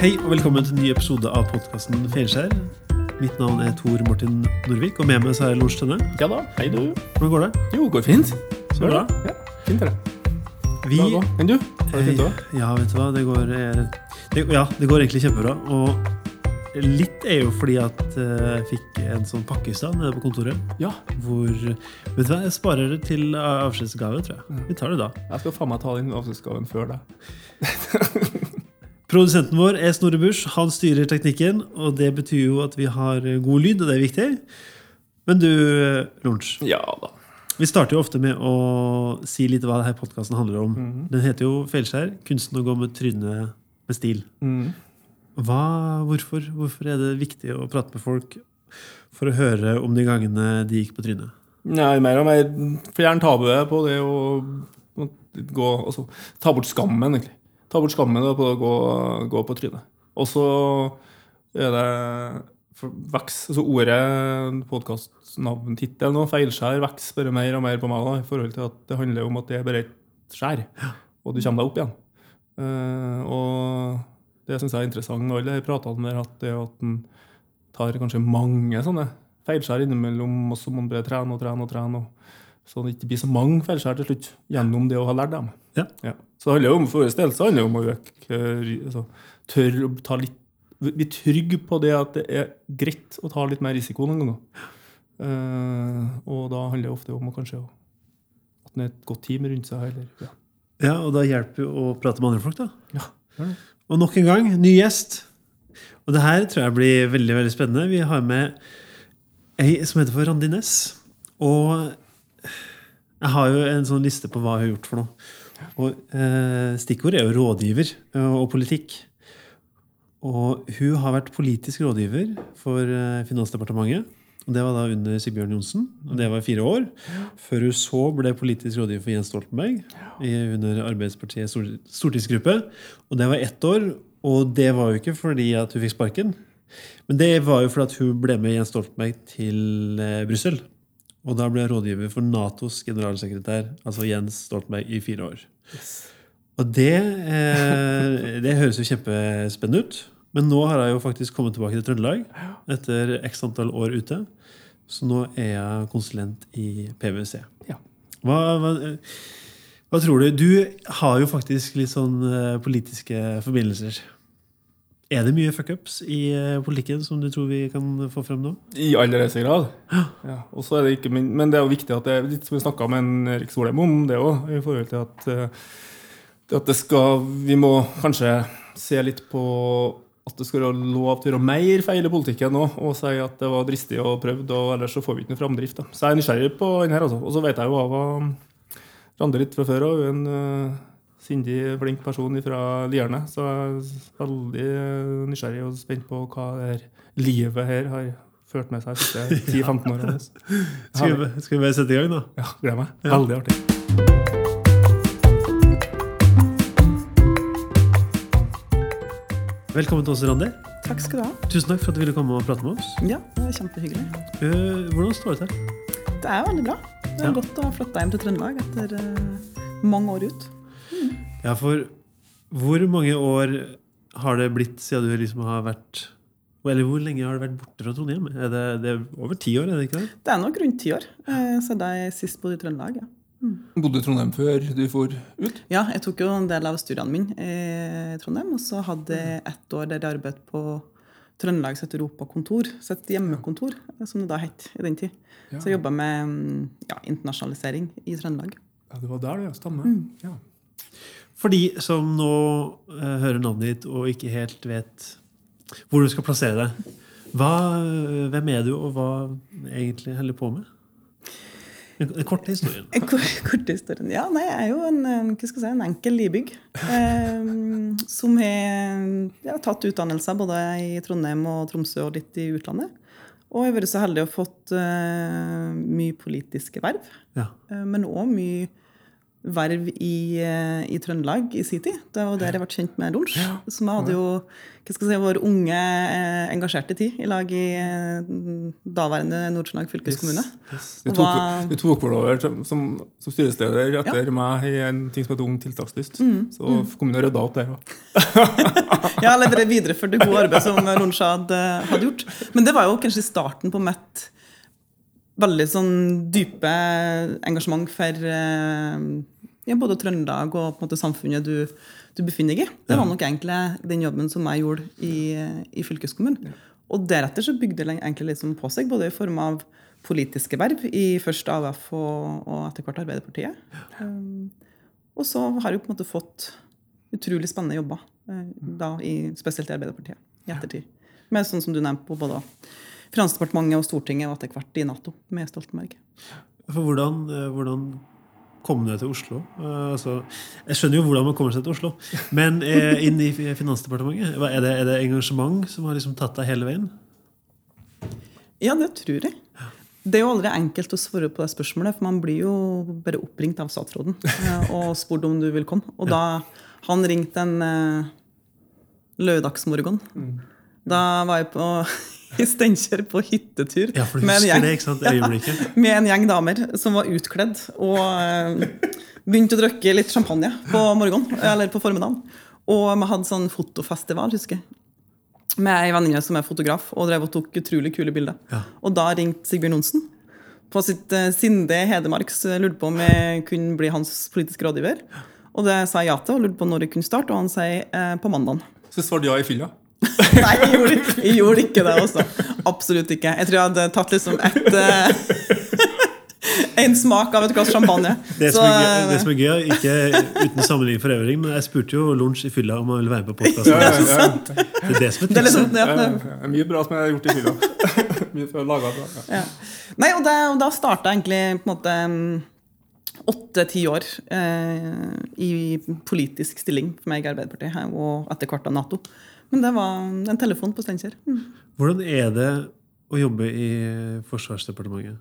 Hei og velkommen til en ny episode av podkasten Feilskjær. Mitt navn er Tor Martin Norvik, og med meg så er Lars Tønne. Ja da, hei du. Hvordan går det? Jo, går fint. Så bra. Ja, fint er det. Vi Bra, bra. Enn du? Har det fint òg? Ja, vet du hva, det går eh, det, Ja, det går egentlig kjempebra. Og litt er jo fordi at eh, jeg fikk en sånn pakke i stad nede på kontoret. Ja. Hvor Vet du hva, jeg sparer det til avskjedsgave, tror jeg. Vi tar det da. Jeg skal faen meg ta den avskjedsgaven før deg. Produsenten vår er Snorre Busch. Han styrer teknikken, og det betyr jo at vi har god lyd, og det er viktig. Men du, Lorentz. Ja da. Vi starter jo ofte med å si litt hva denne podkasten handler om. Den heter jo Feilskjær. Kunsten å gå med trynet med stil. Mm. Hva, hvorfor, hvorfor er det viktig å prate med folk for å høre om de gangene de gikk på trynet? Nei, mer og mer fjern tabuet på det å gå altså, Ta bort skammen, egentlig. Ta bort skammen på å gå, gå på trynet. Og så er det veks, altså Ordet podkastnavntittelen og feilskjær vokser bare mer og mer på meg. da, i forhold til at Det handler om at det er bare et skjær, og du kommer deg opp igjen. Uh, og det syns jeg er interessant. Alle de pratene der at det at en tar kanskje mange sånne feilskjær innimellom, og så må en bare trene og trene og trene. og så det ikke blir så mange feilskjær til slutt gjennom det å ha lært dem. Ja. Ja. Så det handler jo om for vår del så handler det om å øke eh, altså, Tørre å ta litt Bli trygg på det at det er greit å ta litt mer risiko noen ganger. Uh, og da handler det ofte om å kanskje at en er et godt team rundt seg. Eller, ja. Ja, Og da hjelper jo å prate med andre folk, da. Ja, det. Og nok en gang, ny gjest. Og det her tror jeg blir veldig veldig spennende. Vi har med ei som heter for Randi Næss. Og jeg har jo en sånn liste på hva hun har gjort for noe. Og eh, Stikkord er jo rådgiver eh, og politikk. Og hun har vært politisk rådgiver for eh, Finansdepartementet. Og Det var da under Sigbjørn Johnsen, og det var fire år. Før hun så ble politisk rådgiver for Jens Stoltenberg under Arbeiderpartiets stortingsgruppe. Og det var ett år, og det var jo ikke fordi at hun fikk sparken. Men det var jo fordi at hun ble med Jens Stoltenberg til eh, Brussel. Og da ble jeg rådgiver for Natos generalsekretær, altså Jens Stoltenberg, i fire år. Og det, eh, det høres jo kjempespennende ut. Men nå har jeg jo faktisk kommet tilbake til Trøndelag etter x antall år ute. Så nå er jeg konsulent i PwC. Ja. Hva, hva, hva tror du? Du har jo faktisk litt sånn eh, politiske forbindelser. Er det mye fuckups i eh, politikken som du tror vi kan få frem nå? I aller høyeste grad. Ja. Og så er det ikke, men det er jo viktig at det er litt som vi snakka med en Erik Solheim om det òg, i forhold til at, eh, at det skal Vi må kanskje se litt på at det skal være lov til å gjøre mer feil i politikken nå, og si at det var dristig og prøvd, og ellers så får vi ikke noe framdrift. Da. Så jeg er nysgjerrig på den her, altså. Og så vet jeg jo hva Randi litt fra før òg. Hun eh, sindig, flink person fra Lierne. Så jeg er veldig nysgjerrig og spent på hva det her livet her har ført med seg de siste 10-15 årene. Skal vi, skal vi bare sette i gang, da? Ja, gleder meg. Ja. Veldig artig. Velkommen til oss, Randi. Takk skal du ha. Tusen takk for at du ville komme og prate med oss. Ja, det var kjempehyggelig. Eh, hvordan står det til? Det er veldig bra. Det er Ja. godt å ha flytta hjem til Trøndelag etter eh, mange år ut. Ja, for hvor mange år har det blitt siden du liksom har vært Eller hvor lenge har du vært borte fra Trondheim? Er det, det er over ti år? er det ikke det? Det er nok rundt ti år eh, siden jeg sist bodde i Trøndelag. Ja. Bodde i Trondheim før du for ut? ja, jeg tok jo en del av studiene mine i Trondheim, og så hadde jeg ett år der jeg arbeidet på Trøndelags europakontor, så et hjemmekontor, eh, som det da het i den tid. Så jeg jobba med mm, ja, internasjonalisering i Trøndelag. Ja, det var der, det. ja. Mm. Ja. For de som nå eh, hører navnet ditt og ikke helt vet hvor du skal plassere deg, hva, hvem er du, og hva egentlig holder på med? En, korte kort historie. En kort, kort historie. Ja, nei, jeg er jo en, en, hva skal jeg si, en enkel libygg. Eh, som har ja, tatt utdannelser både i Trondheim og Tromsø og litt i utlandet. Og jeg har vært så heldig å fått uh, mye politiske verv. Ja. Eh, men òg mye verv i, eh, i Trøndelag i sin tid. Det var der jeg ble kjent med Lunsj. Som jeg hadde jo hva skal jeg si, vår unge, eh, engasjerte tid i lag i eh, daværende Nord-Trøndelag fylkeskommune. Du Og tok, hva- du tok vel over som, som, som styreleder etter meg i en ting som heter Ung tiltakslyst. Mm, Så kommunen rydda opp der òg. Ja, eller dere videreførte det gode arbeidet som Lunsj hadde, hadde gjort. Men det var jo kanskje starten på mitt veldig sånn dype engasjement for eh, ja, både Trøndelag og på en måte samfunnet du, du befinner deg i. Det var nok egentlig den jobben som jeg gjorde i, i fylkeskommunen. Og deretter så bygde det egentlig liksom på seg, både i form av politiske verv i først AUF og, og etter hvert Arbeiderpartiet. Um, og så har jeg på en måte fått utrolig spennende jobber, eh, da i, spesielt i Arbeiderpartiet, i ettertid. Med sånn som du nevnte på både Finansdepartementet og Stortinget og etter hvert i Nato med Stoltenberg. For hvordan, eh, hvordan kom dere til Oslo? Eh, altså, jeg skjønner jo hvordan man kommer seg til Oslo, men eh, inn i Finansdepartementet, er det, er det engasjement som har liksom tatt deg hele veien? Ja, det tror jeg. Det er jo aldri enkelt å svare på det spørsmålet, for man blir jo bare oppringt av statsråden og spurt om du vil komme. Og da han ringte en lørdagsmorgen, da var jeg på i Steinkjer på hyttetur Ja, for du med en gjeng. det, ikke sant? Øyeblikket. med en gjeng damer som var utkledd og eh, begynte å drikke litt champagne på morgenen, eller på formiddagen. Og vi hadde sånn fotofestival, husker jeg. Med ei venninne som er fotograf, og drev og tok utrolig kule bilder. Ja. Og da ringte Sigbjørn Johnsen på sitt uh, sindige Hedmarks eh, lurte på om jeg kunne bli hans politiske rådgiver. Og det sa jeg ja til, og lurte på når jeg kunne starte, og han sier eh, på mandag. Så svarte ja i fylla. Nei, jeg gjorde, jeg gjorde ikke det også. Absolutt ikke. Jeg tror jeg hadde tatt liksom et eh, En smak av et glass champagne. Det Så, som, er gøy, eh, det som er gøy, ikke uten sammenligning for øvrig, men jeg spurte jo Lunsj i fylla om han ville være med på podkasten. Ja, ja, ja. Det er det som er det er liksom, tipset. Ja, det, ja. Mye bra som jeg har gjort i fylla. Mye for å lage bra. Ja. ja. Nei, og, det, og da starta egentlig på en måte åtte-ti år eh, i politisk stilling for meg i Arbeiderpartiet og etter hvert av Nato. Men det var en telefon på Steinkjer. Mm. Hvordan er det å jobbe i Forsvarsdepartementet?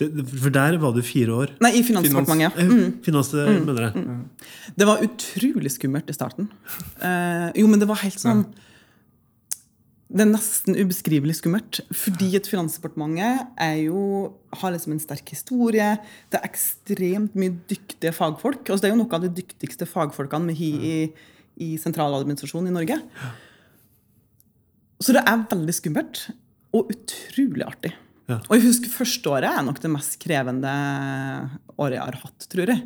Det, for der var du fire år. Nei, i Finansdepartementet. ja. mm. Finans, mener jeg. Det var utrolig skummelt i starten. Uh, jo, men det var helt sånn Det er nesten ubeskrivelig skummelt. Fordi et Finansdepartementet er jo, har liksom en sterk historie. Det er ekstremt mye dyktige fagfolk. Altså, det er jo noe av de dyktigste fagfolkene vi har i, i sentraladministrasjonen i Norge. Så det er veldig skummelt. Og utrolig artig. Ja. Og jeg husker første året er nok det mest krevende året jeg har hatt, tror jeg.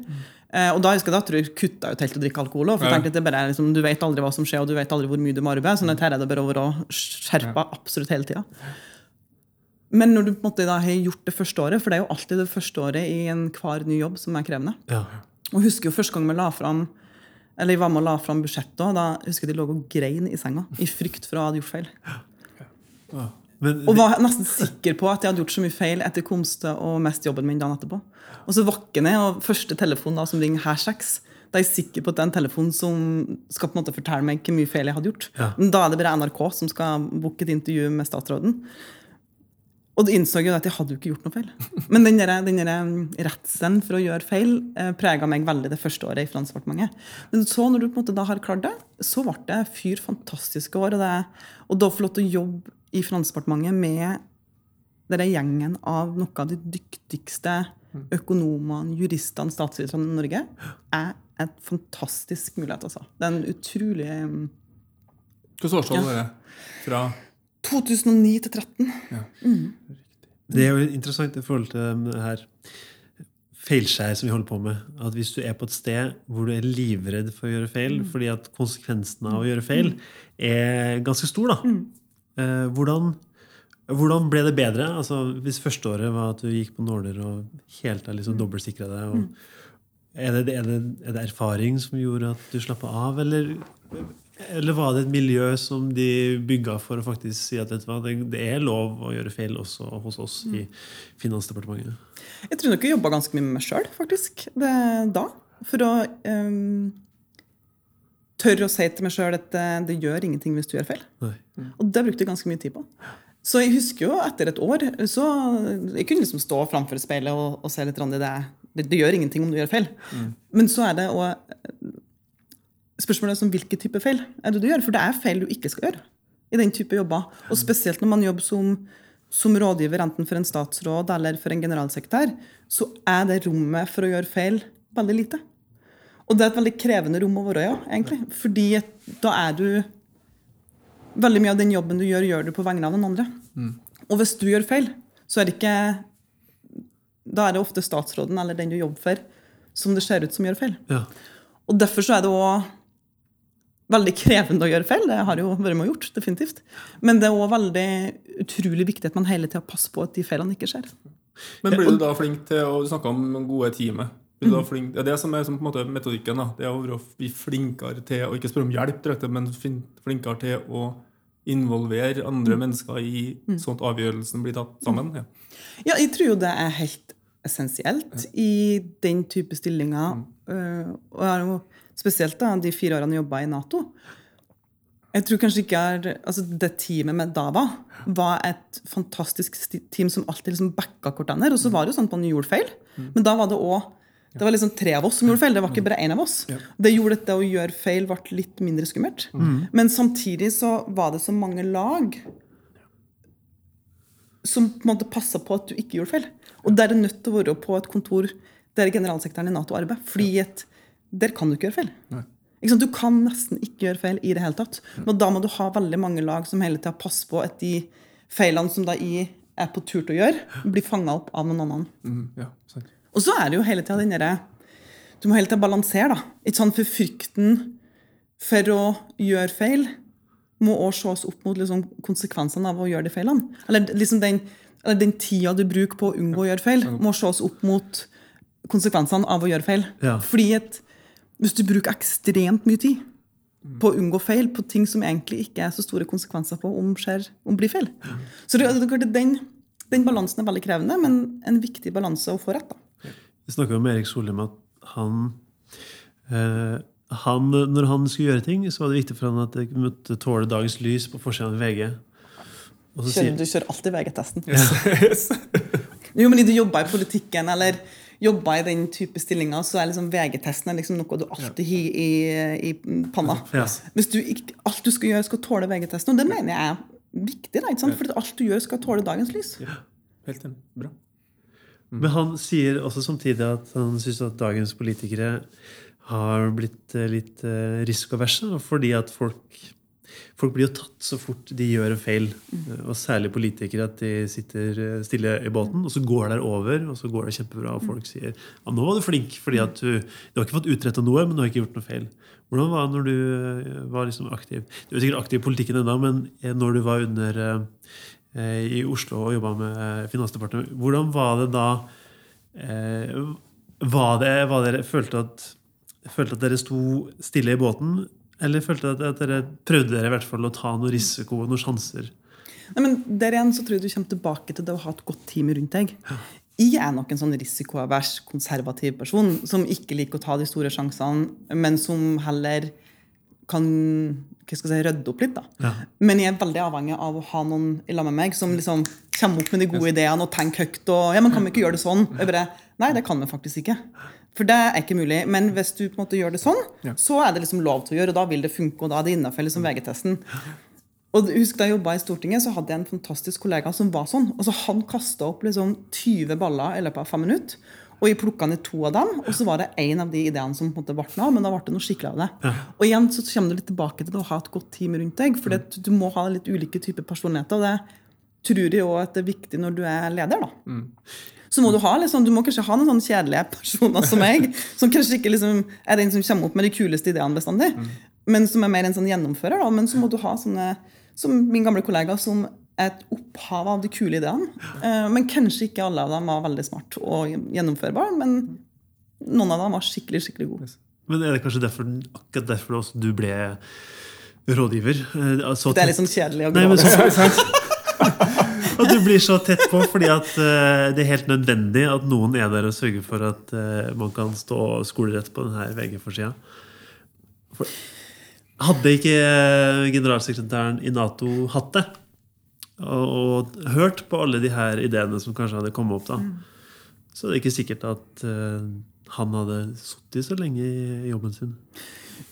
Eh, og da husker jeg da tror jeg kutta ut helt å drikke alkohol. For jeg tenkte at det bare er liksom, Du vet aldri hva som skjer, og du vet aldri hvor mye du må arbeide. sånn at her er det bare å være skjerpa absolutt hele tida. Men når du på en måte da har gjort det første året, for det er jo alltid det første året i enhver ny jobb som er krevende. Ja. Og jeg husker jo første gang vi la fram eller jeg var med og la fram budsjettet, og da husker jeg de lå og grein i senga i frykt for å ha gjort feil. Men Og var nesten sikker på at jeg hadde gjort så mye feil etter komste og mest jobben min dagen etterpå. Og så våkner jeg, og første telefon da, som ringer her seks, da er jeg sikker på at det er en telefon som skal på en måte fortelle meg hvor mye feil jeg hadde gjort. Ja. Men da er det bare NRK som skal booke et intervju med statsråden. Og da innså jeg jo at jeg hadde jo ikke gjort noe feil. Men den, der, den der um, redselen for å gjøre feil eh, prega meg veldig det første året i Finansdepartementet. Men så når du på en måte da har klart det, så ble det fyr fantastiske år. Og, det, og da få lov til å jobbe i Finansdepartementet med denne gjengen av noen av de dyktigste økonomene, juristene, statsviterne i Norge, er et fantastisk mulighet. Altså. Det er en utrolig um, Hvilket årstall var det? Fra 2009 til 2013. Det er jo interessant i forhold til det her feilskjær som vi holder på med. At hvis du er på et sted hvor du er livredd for å gjøre feil, fordi at konsekvensen av å gjøre feil er ganske stor, da. Eh, hvordan, hvordan ble det bedre? Altså, hvis førsteåret var at du gikk på nåler og helt liksom dobbeltsikra deg. Og, er, det, er, det, er det erfaring som gjorde at du slappa av, eller eller var det et miljø som de bygga for å faktisk si at vet du hva, det, er lov å gjøre feil også hos oss i Finansdepartementet? Jeg tror nok jeg jobba ganske mye med meg sjøl, faktisk. Det, da. For å um, tørre å si til meg sjøl at det, det gjør ingenting hvis du gjør feil. Nei. Og det brukte jeg ganske mye tid på. Så jeg husker jo etter et år så Jeg kunne liksom stå framfor speilet og, og se litt rann i det det, det, gjør ingenting om du gjør feil. Mm. Men så er det òg spørsmålet som hvilken type feil er det du gjør. For det er feil du ikke skal gjøre i den type jobber. Og spesielt når man jobber som, som rådgiver enten for en statsråd eller for en generalsekretær, så er det rommet for å gjøre feil veldig lite. Og det er et veldig krevende rom å være i, ja, egentlig. Fordi da er du Veldig mye av den jobben du gjør, gjør du på vegne av den andre. Mm. Og hvis du gjør feil, så er det ikke Da er det ofte statsråden eller den du jobber for, som det ser ut som gjør feil. Ja. Og derfor så er det òg veldig krevende å gjøre feil. Det har jo vært med gjort, definitivt. Men det er òg veldig utrolig viktig at man hele tida passer på at de feilene ikke skjer. Men blir du da flink til å snakke om gode du da flink, det er det som er som på en måte metodikken. da. Det er å bli flinkere til å ikke spørre om hjelp, men flinkere til å involvere andre mm. mennesker i mm. sånn at avgjørelsen blir tatt sammen. Ja. ja, jeg tror jo det er helt essensielt i den type stillinger. Mm. Uh, og jeg har jo spesielt da, de fire årene jeg jobba i Nato. Jeg tror kanskje ikke er, altså Det teamet med Dava var et fantastisk team som alltid liksom backa hverandre. Og så var det jo sånn at man gjorde feil, men da var det òg det var liksom tre av oss som gjorde feil. Det var ikke bare én av oss. Det gjorde at det å gjøre feil ble litt mindre skummelt. Mm. Men samtidig så var det så mange lag som på en måte passa på at du ikke gjorde feil. Og der er nødt til å være på et kontor der generalsekretæren i Nato arbeider. fordi et der kan du ikke gjøre feil. Du kan nesten ikke gjøre feil i det hele tatt. Men da må du ha veldig mange lag som hele tida passer på at de feilene som da I er på tur til å gjøre, blir fanga opp av noen annen. Mm, ja, og så er det jo hele tida den derre Du må hele tida balansere, da. Ikke sant? For frykten for å gjøre feil må også ses opp mot liksom, konsekvensene av å gjøre de feilene. Eller liksom den, eller den tida du bruker på å unngå å gjøre feil, må ses opp mot konsekvensene av å gjøre feil. Ja. Fordi at hvis du bruker ekstremt mye tid på å unngå feil på ting som egentlig ikke er så store konsekvenser på om, skjer, om blir feil. Så det, det, den, den, balansen er veldig krevende, men en viktig balanse å få rett. da. Vi snakka med Erik Solheim at han, eh, han, Når han skulle gjøre ting, så var det viktig for han at det måtte tåle dagens lys på forsiden av VG. Kjører, du kjører alltid VG-testen. Yes. jo, men du jobber i politikken, eller jobber i den type stillinger, så er liksom VG-testen liksom noe du alltid har i, i, panna. Ja. Hvis du, alt du skal gjøre, skal tåle VG-testen. Og det mener jeg er viktig. Da, ikke sant? For alt du gjør, skal tåle dagens lys. Ja, helt enig. Bra. Mm. Men han sier også samtidig at han syns at dagens politikere har blitt eh, litt eh, risikoverse fordi at folk Folk blir jo tatt så fort de gjør en feil. Mm. Og særlig politikere. At de sitter eh, stille i båten, og så går det over, og så går det kjempebra. Og folk sier ja, 'nå var du flink', fordi at du, du har ikke fått utretta noe, men du har ikke gjort noe feil. Hvordan var det når du var liksom aktiv? Du er sikkert aktiv i politikken ennå, men når du var under i Oslo og jobba med Finansdepartementet, hvordan var det da var det, var det, følte at, følte at dere sto stille i båten? Eller følte dere at dere prøvde dere i hvert fall å ta noe risiko og noen sjanser? Nei, men Der igjen så tror jeg du kommer tilbake til det å ha et godt team rundt deg. Ja. Jeg er nok en sånn risikoavers, konservativ person som ikke liker å ta de store sjansene, men som heller kan hva skal jeg si, rydde opp litt. da. Ja. Men jeg er veldig avhengig av å ha noen i lag med meg som liksom kommer opp med de gode ideene og tenker høyt. og ja, men kan vi ikke gjøre det sånn? Jeg bare, Nei, det kan vi faktisk ikke. For det er ikke mulig. Men hvis du på en måte gjør det sånn, ja. så er det liksom lov til å gjøre, og da vil det funke. Og da er det innafor liksom VG-testen. Og husk Da jeg jobba i Stortinget, så hadde jeg en fantastisk kollega som var sånn. Altså Han kasta opp liksom 20 baller i løpet av fem minutter. Og jeg plukka ned to av dem, og så var det én av de ideene som på en måte ble noe, men da ble det noe skikkelig av det. Ja. Og igjen så kommer du litt tilbake til å ha et godt team rundt deg. For du må ha litt ulike typer personligheter. og det tror jeg òg det er viktig når du er leder. da. Mm så må du ha liksom, du må kanskje ha noen sånne kjedelige personer som meg, som kanskje ikke liksom, er den som kommer opp med de kuleste ideene bestandig, mm. men som er mer en sånn gjennomfører. Da. Men så må du ha sånne som min gamle kollega, som er et opphav av de kule ideene. Uh, men kanskje ikke alle av dem var veldig smart og gjennomførbare, men noen av dem var skikkelig skikkelig gode. Men er det kanskje derfor, akkurat derfor også du ble rådgiver? Så det er litt sånn kjedelig å gå og du blir så tett på fordi at uh, det er helt nødvendig at noen er der og sørger for at uh, man kan stå skolerett på denne VG-forsida. Hadde ikke eh, generalsekretæren i Nato hatt det, og, og, hørt på alle de her ideene som kanskje hadde kommet opp da, så det er det ikke sikkert at uh, han hadde sittet så lenge i jobben sin.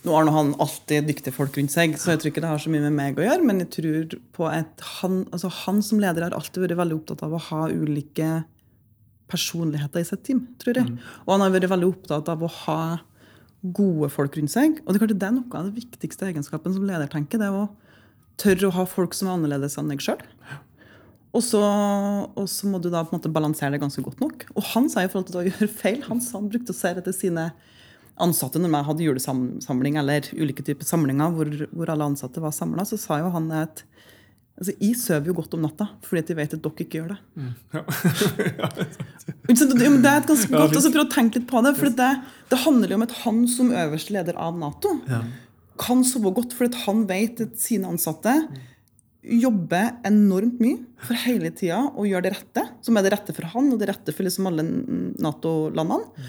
Nå har han alltid dyktige folk rundt seg, så jeg tror ikke det har så mye med meg å gjøre. Men jeg tror på at han, altså han som leder har alltid vært veldig opptatt av å ha ulike personligheter i sitt team. tror jeg. Og han har vært veldig opptatt av å ha gode folk rundt seg. Og det er klart det er noe av den viktigste egenskapen som leder tenker, det er å tørre å ha folk som er annerledes enn deg sjøl. Og så, og så må du da på en måte balansere det ganske godt nok. Og han sa i forhold til å gjøre feil, han, sa han brukte å se etter sine ansatte når jeg hadde julesamling eller ulike typer samlinger hvor, hvor alle ansatte var samla, så sa jo han at altså, jeg sover jo godt om natta fordi jeg vet at dere ikke gjør det. Ikke sant? det er et ganske godt altså, Prøv å tenke litt på det. For det, det handler jo om at han som øverste leder av Nato Ja. kan sove godt fordi han vet at sine ansatte jobber enormt mye for hele tida og gjør det rette, som er det rette for han og det rette for liksom alle Nato-landene.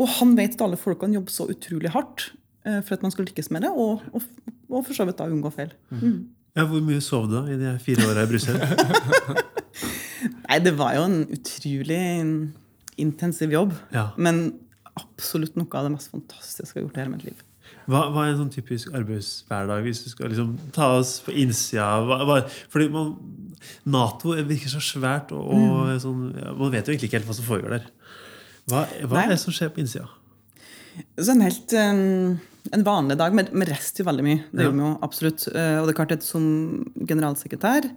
Og han vet at alle folkene jobber så utrolig hardt eh, for at man skal lykkes med det, og, og, og for så vidt da unngå feil. Mm. Ja, Hvor mye sov du da i de fire åra i Brussel? Nei, det var jo en utrolig intensiv jobb. Ja. Men absolutt noe av det mest fantastiske jeg har gjort i hele mitt liv. Hva, hva er en sånn typisk arbeidshverdag hvis du skal liksom ta oss på innsida? Hva, hva, fordi man, Nato virker så svært, og, og sånn, ja, man vet jo egentlig ikke helt hva som foregår der. Hva, hva er det som skjer på innsida? Så en helt um, en vanlig dag. Vi vi reiste jo veldig mye. Det Ja. gjorde vi jo absolutt. Eh, Og det er klart at som generalsekretær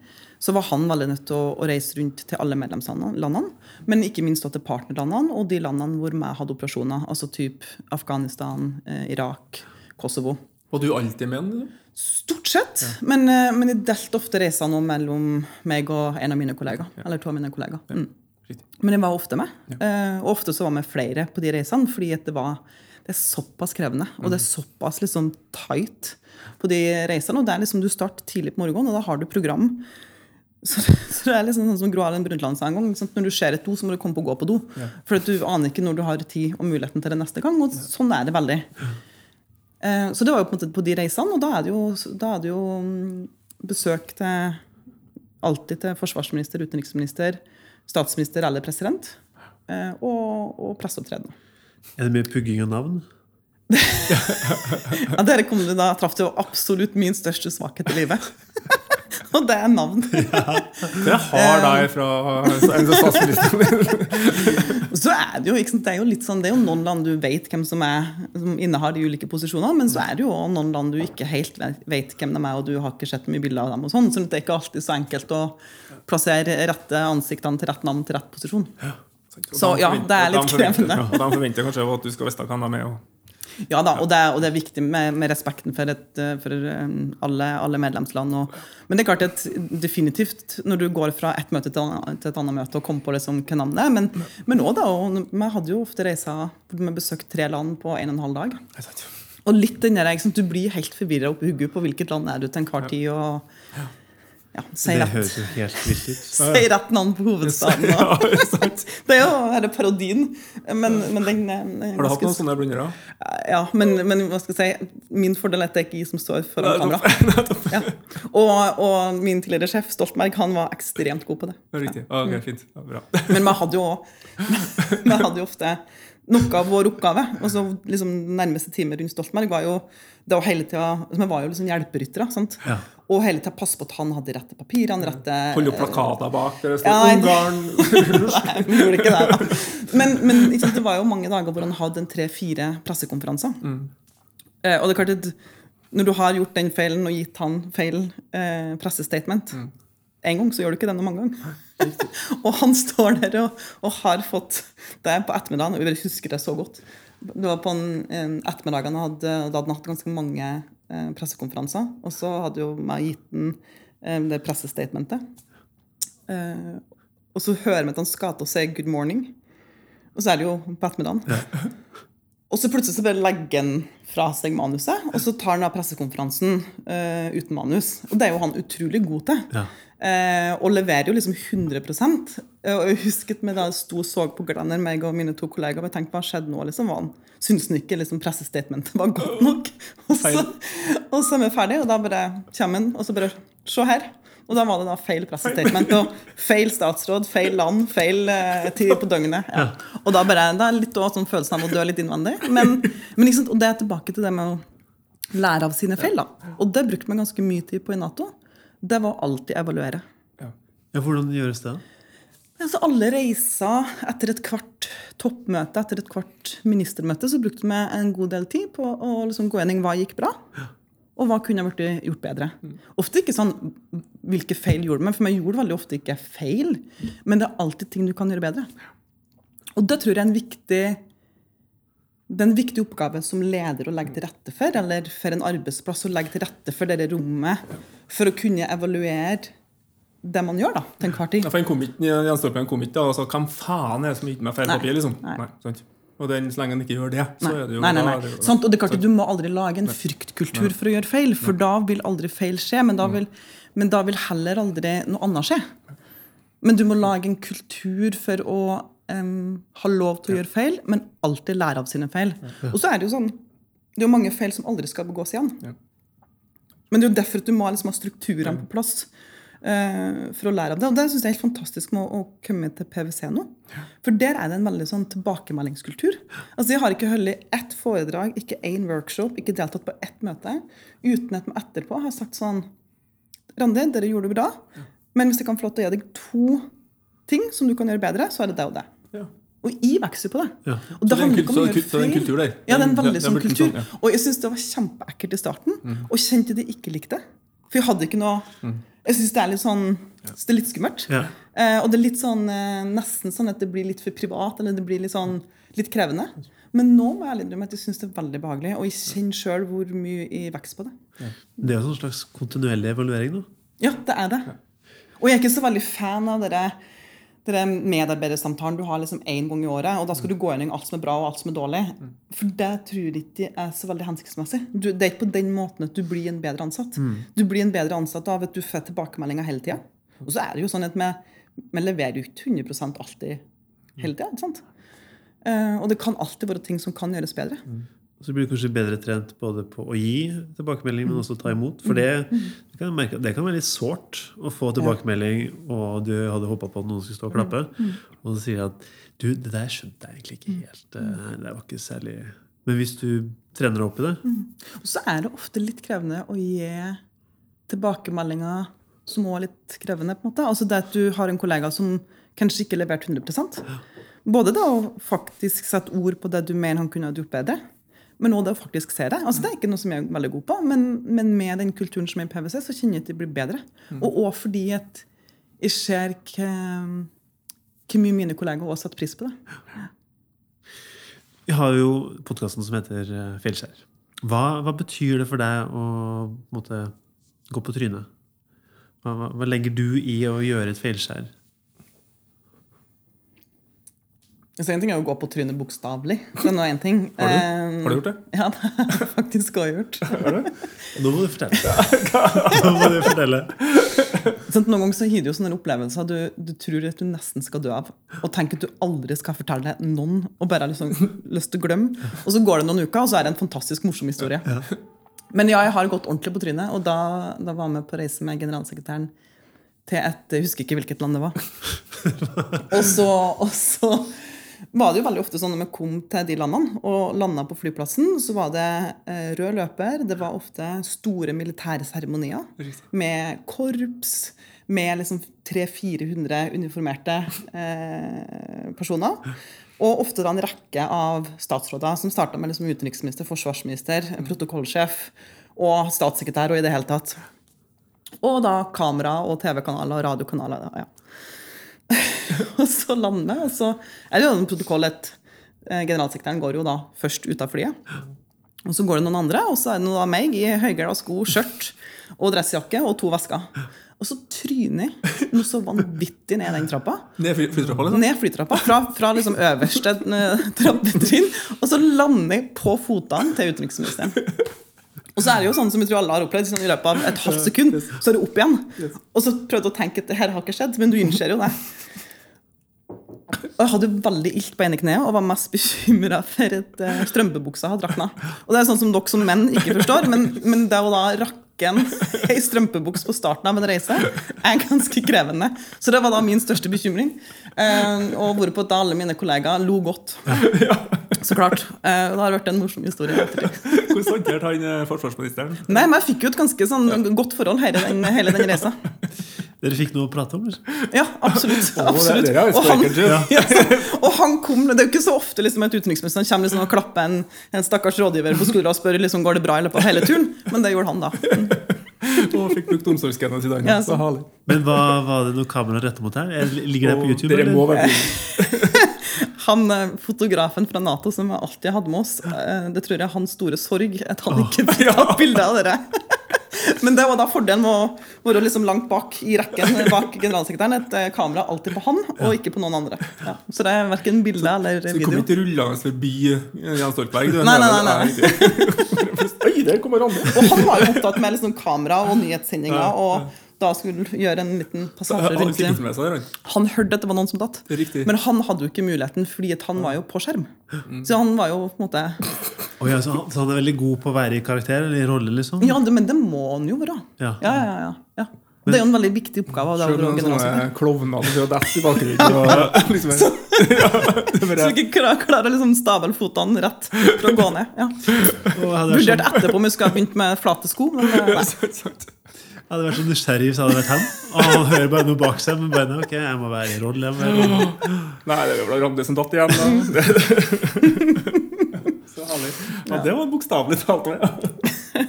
så var han veldig nødt til å, å reise rundt til alle medlemslandene. Men ikke minst til partnerlandene og de landene hvor vi hadde operasjoner. Altså typ Afghanistan, eh, Irak, Kosovo. Var du alltid med? du? Stort sett. Men, eh, men jeg delte ofte reisene mellom meg og en av mine kollegaer. Eller to av mine kollegaer. Mm. Men jeg var ofte med. Eh, og ofte så var vi flere på de reisene, fordi det var det er såpass krevende. Og det er såpass liksom tight på de reisene. Og det er liksom, du starter tidlig på morgenen, og da har du program. Så, så det er liksom sånn som Gro Harlem Brundtland sa en gang. Liksom, når du ser et do, så må du komme på å gå på do. For at du aner ikke når du har tid og muligheten til det neste gang. Og sånn er det veldig. Eh, så det var jo på på de reisene, og da er det jo, da er det jo mm, besøk til alltid til forsvarsminister, utenriksminister, statsminister eller president. eh, Og, og presseopptreden. Er det mye pugging av navn? Ja, dere kom du da traff jo absolutt min største svakhet i livet. Og det er navn. Det har deg fra. Så er det jo ikke sant, det er jo litt sånn, det er jo noen land du vet hvem som, er, som innehar de ulike posisjonene, men så er det jo også noen land du ikke helt vet, hvem de er, og du har ikke sett mye bilder av dem. og sånn, Så det er ikke alltid så enkelt å plassere rette ansiktene til rett navn til rett posisjon. Så ja, det er litt krevende. Og de forventer kanskje at du skal vite hvem de er. Ja da, og det, og det er viktig med, med respekten for, et, for eh, alle, alle medlemsland. Og, men det er klart at definitivt når du går fra et møte til, til et annet møte og kommer på liksom hva navnet er. Men, men også da, og vi hadde jo ofte reiser hvor vi besøkte tre land på en og en halv dag. Og litt den der, liksom, Du blir helt forvirra oppi hodet på hvilket land er du til enhver tid. og ja, Si Det høres jo helt vilt ut. si rett navn på hovedstaden. Ja, det er jo er parodien. Men, men den, er Har du hatt noen sånne blundere? ja, men, men hva skal jeg si, min fordel er at det ikke er jeg som står foran kamera. Ja. Og, og min tidligere sjef Stoltenberg han var ekstremt god på det. Riktig. Ah, okay, fint. Ja, bra. Men vi hadde jo, vi hadde jo ofte noe av vår oppgave. og så liksom Nærmeste time rundt Stoltenberg var jo det var hele tida, Vi var jo liksom hjelperyttere. Ja. Og hele tida passe på at han hadde rette papirene. rette... Holde plakater bak der det Ja, står nei. Ungarn. Nei, vi gjorde ikke det. da. Men, men sant, det var jo mange dager hvor han hadde en tre-fire pressekonferanser. Eh, og det er klart at når du har gjort den feilen og gitt han feil eh, pressestatement en gang, så gjør du ikke det noe mange ganger. og han står der og, og har fått det på ettermiddagen, og jeg husker det så godt. Det var på en, en ettermiddagen hadde, da hadde han hatt ganske mange eh, pressekonferanser. Og så hadde jo meg gitt den eh, det pressestatementet. Eh, og så hører vi at han skal til å si 'good morning'. Og så er det jo på ettermiddagen. Og så plutselig så bare legger han fra seg manuset, og så tar han da pressekonferansen uh, uten manus. Og det er jo han utrolig god til. Ja. Uh, og leverer jo liksom 100 Eh, Og jeg husket meg da jeg sto og så på Glenner, meg og mine to kollegaer, og jeg tenkte hva skjedde nå? liksom, var han Syns han ikke liksom, pressestatementet var godt nok? Og så, og så er vi ferdige, og da bare kommer han, og så bare Se her. Og da var det da feil pressestatement og feil statsråd, feil land, feil eh, tid på døgnet. Ja. Og da bare, det er litt også sånn følelsen av å dø litt innvendig. Men, men liksom, og det er tilbake til det med å lære av sine feil. da. Og det brukte man ganske mye tid på i Nato. Det var alltid evaluere. Ja, Hvordan gjøres det? da? Altså, alle reiser etter et hvert toppmøte, etter et hvert ministermøte, så brukte vi en god del tid på å liksom gå gjennom hva gikk bra, og hva kunne vært gjort bedre. Ofte ikke sånn hvilke feil gjorde vi, for vi gjorde veldig ofte ikke feil, men det er alltid ting du kan gjøre bedre. Og det tror jeg er en viktig det er en viktig oppgave som leder å legge til rette for, eller for en arbeidsplass å legge til rette for dette rommet for å kunne evaluere det man gjør, da, til enhver tid. Ja, for en kom ikke, Jens Stolpen kom ikke da og sa 'Hvem faen er det som har gitt meg feil papir?' liksom. Nei. Nei, sant? Og den, så lenge han ikke gjør det, så Nei, er det jo nei, nei, da nei. er det Sant, og det er klart Du må aldri lage en fryktkultur for å gjøre feil, for da vil aldri feil skje. Men da vil, men da vil heller aldri noe annet skje. Men du må lage en kultur for å um, ha lov til å gjøre feil, men alltid lære av sine feil. Og så er det jo sånn Det er jo mange feil som aldri skal begås igjen. Men det er jo derfor at du må liksom ha strukturene på plass for å lære av det. Og det syns jeg er helt fantastisk med å, komme til PwC nå. For der er det en veldig sånn tilbakemeldingskultur. Altså Jeg har ikke holdt ett foredrag, ikke én workshop, ikke deltatt på ett møte uten at vi etterpå har sagt sånn Randi, dere gjorde det bra, men hvis jeg kan få lov til å gi deg to ting som du kan gjøre bedre, så er det det og det. Ja. Og jeg vokser på det. Ja. Og det det er handler ikke om å det er gjøre kul- det er en kultur der. Ja, det er en veldig er sånn kultur. sånn, ja. Og jeg syns det var kjempeekkelt i starten. Og kjente de ikke likte det. For jeg hadde ikke noe Jeg syns det er litt sånn så det er litt skummelt. Ja. Eh, og det er litt sånn eh, nesten sånn at det blir litt for privat, eller det blir litt sånn litt krevende. Men nå må jeg ærlig innrømme at jeg syns det er veldig behagelig, og jeg kjenner sjøl hvor mye jeg vokser på det. Det er en slags kontinuerlig evaluering. nå. Ja, det er det. Og jeg er ikke så veldig fan av dere, dere medarbeidersamtalen du har liksom én gang i året, og da skal du gå gjennom alt som er bra og alt som er dårlig. For det tror jeg ikke er så veldig hensiktsmessig. Du, det er ikke på den måten at du blir en bedre ansatt. Du blir en bedre ansatt av at du får tilbakemeldinger hele tida. Og så er det jo sånn at vi, vi leverer jo ikke 100 alltid hele tida. Uh? Eh, og det kan alltid være ting som kan gjøres bedre. Og så blir du kanskje bedre trent både på å gi tilbakemelding, men også ta imot. For det, det, kan, merke, det kan være litt sårt å få tilbakemelding, og du hadde håpa på at noen skulle stå og klappe, og så sier de at du, det der skjønte jeg egentlig ikke helt. eh, Det var ikke særlig. Men hvis du trener opp i det? Og så er det ofte litt krevende å gi tilbakemeldinger som også er litt krevende. på en måte. Altså det at du har en kollega som kanskje ikke leverte 100 Både da å faktisk sette ord på det du mener han kunne ha gjort bedre, men òg det å faktisk se det. Altså Det er ikke noe som jeg er veldig god på, men, men med den kulturen som er i PwC, så kjenner jeg at det blir bedre. Og òg fordi at jeg ser hvor mye mine kollegaer også setter pris på det. Vi har jo podkasten som heter Fjellskjær. Hva, hva betyr det for deg å måtte, gå på trynet? Hva, hva legger du i å gjøre et feilskjær? Så en ting er å gå på trynet bokstavelig. Er nå én ting. Har du, Eh, har du gjort det? Ja, det har jeg faktisk også gjort. Nå må du fortelle. Nå må du fortelle. Sånn, noen ganger så gir det jo sånne opplevelser du, du tror at du nesten skal dø av. Og tenker at du aldri skal fortelle det noen, og bare har liksom lyst til å glemme. Og så går det noen uker, og så er det en fantastisk morsom historie. Men ja, jeg har gått ordentlig på trynet, og da, da var jeg med på reise med generalsekretæren til et Jeg husker ikke hvilket land det var. Og så, og så var det jo veldig ofte sånn når vi kom til de landene og landa på flyplassen, så var det eh, rød løper. Det var ofte store militære seremonier med korps, med liksom 300-400 uniformerte eh, personer. Og ofte da en rekke av statsråder som starta med liksom utenriksminister, forsvarsminister, protokollsjef og statssekretær og i det hele tatt. Og da kamera og TV-kanaler og radiokanaler. Ja. og så lander vi, og så er det jo en protokoll at eh, generalsekretæren går jo da først ut av flyet. Og så går det noen andre, og så er det noe av meg i høygæla sko, skjørt og dressjakke og to vesker. Og så tryner jeg noe så vanvittig ned den trappa. Ned fly- flytrappa, liksom? Ned flytrappa, fra, fra liksom øverste eh, trappetrinn. Og så lander jeg på fotene til utenriksministeren. Og så er det jo sånn som jeg tror alle har opplevd, sånn, i løpet av et halvt sekund, så er det opp igjen. Og så prøvde jeg å tenke at det her har ikke skjedd, men du innser jo det. Og jeg hadde veldig ilt på ene kneet og var mest bekymra for at uh, strømpebuksa hadde rakna. Og det er sånn som dere som menn ikke forstår, men, men det å da rakke en ei strømpebuks på starten av en reise er ganske krevende. Så det var da min største bekymring. Uh, og hvorpå da alle mine kollegaer lo godt. Så klart. Uh, det har vært en morsom historie. Hvordan håndterte han forsvarsministeren? Nei, men jeg fikk jo et ganske sånn godt forhold hele den, hele den reisa. Dere fikk noe å prate om? eller? Ja, absolutt. Absolutt. Og han, ja. og han kom, Det er jo ikke så ofte liksom, at utenriksministeren kommer liksom, og klapper en, en stakkars rådgiver på skuldra og spør liksom, går det bra i løpet av hele turen, men det gjorde han da. Og fikk brukt omsorgsgenene dagen. Ja, så herlig. Men hva, var det noe kamera retta mot her? Er- Ligger det på YouTube? Dere må være Han eh, Fotografen fra Nato som jeg alltid hadde med oss, eh, det tror jeg er hans store sorg at han ikke fikk tatt bilde av dere. Men det var da fordelen med å være liksom langt bak i rekken bak generalsekretæren. Et eh, kamera alltid på han, og ikke på noen andre. Ja. Så det er verken bilde eller video. Så du kom ikke rullende forbi Jan Stoltenberg? Nei, nei, nei, nei. Oi, der kommer Randi! Og han var jo opptatt med liksom kamera og nyhetssendinger, og da skulle gjøre en liten passasje Han rundt det. han. Han hørte at det var noen som datt. Er riktig. Men han hadde jo ikke muligheten, fordi at han var jo på skjerm. Så han var jo på en måte oh, ja, så, han, så han er veldig god på å være i karakter eller i rolle, liksom? Ja, det, men det må han jo være. Ja. Ja, ja, ja, ja. Det er jo en veldig viktig oppgave. Selv være noen sånne generalsekretær. klovner som dette i bakgrunnen. Og liksom, ja, er Så du ikke klarer, klarer å liksom stable fotene rett for å gå ned. Ja. Vurderte etterpå om jeg skulle ha begynt med flate sko, men eh, nei. Hadde vært så nysgjerrig hvis jeg hadde vært han. Og han hører bare noe bak seg. Men bare, ok, jeg må være i rolle. Jeg må være i rolle. Nei, det er vel Randi som datt igjen. Da. Det- Så herlig. Ja, det var bokstavelig talt. Ja.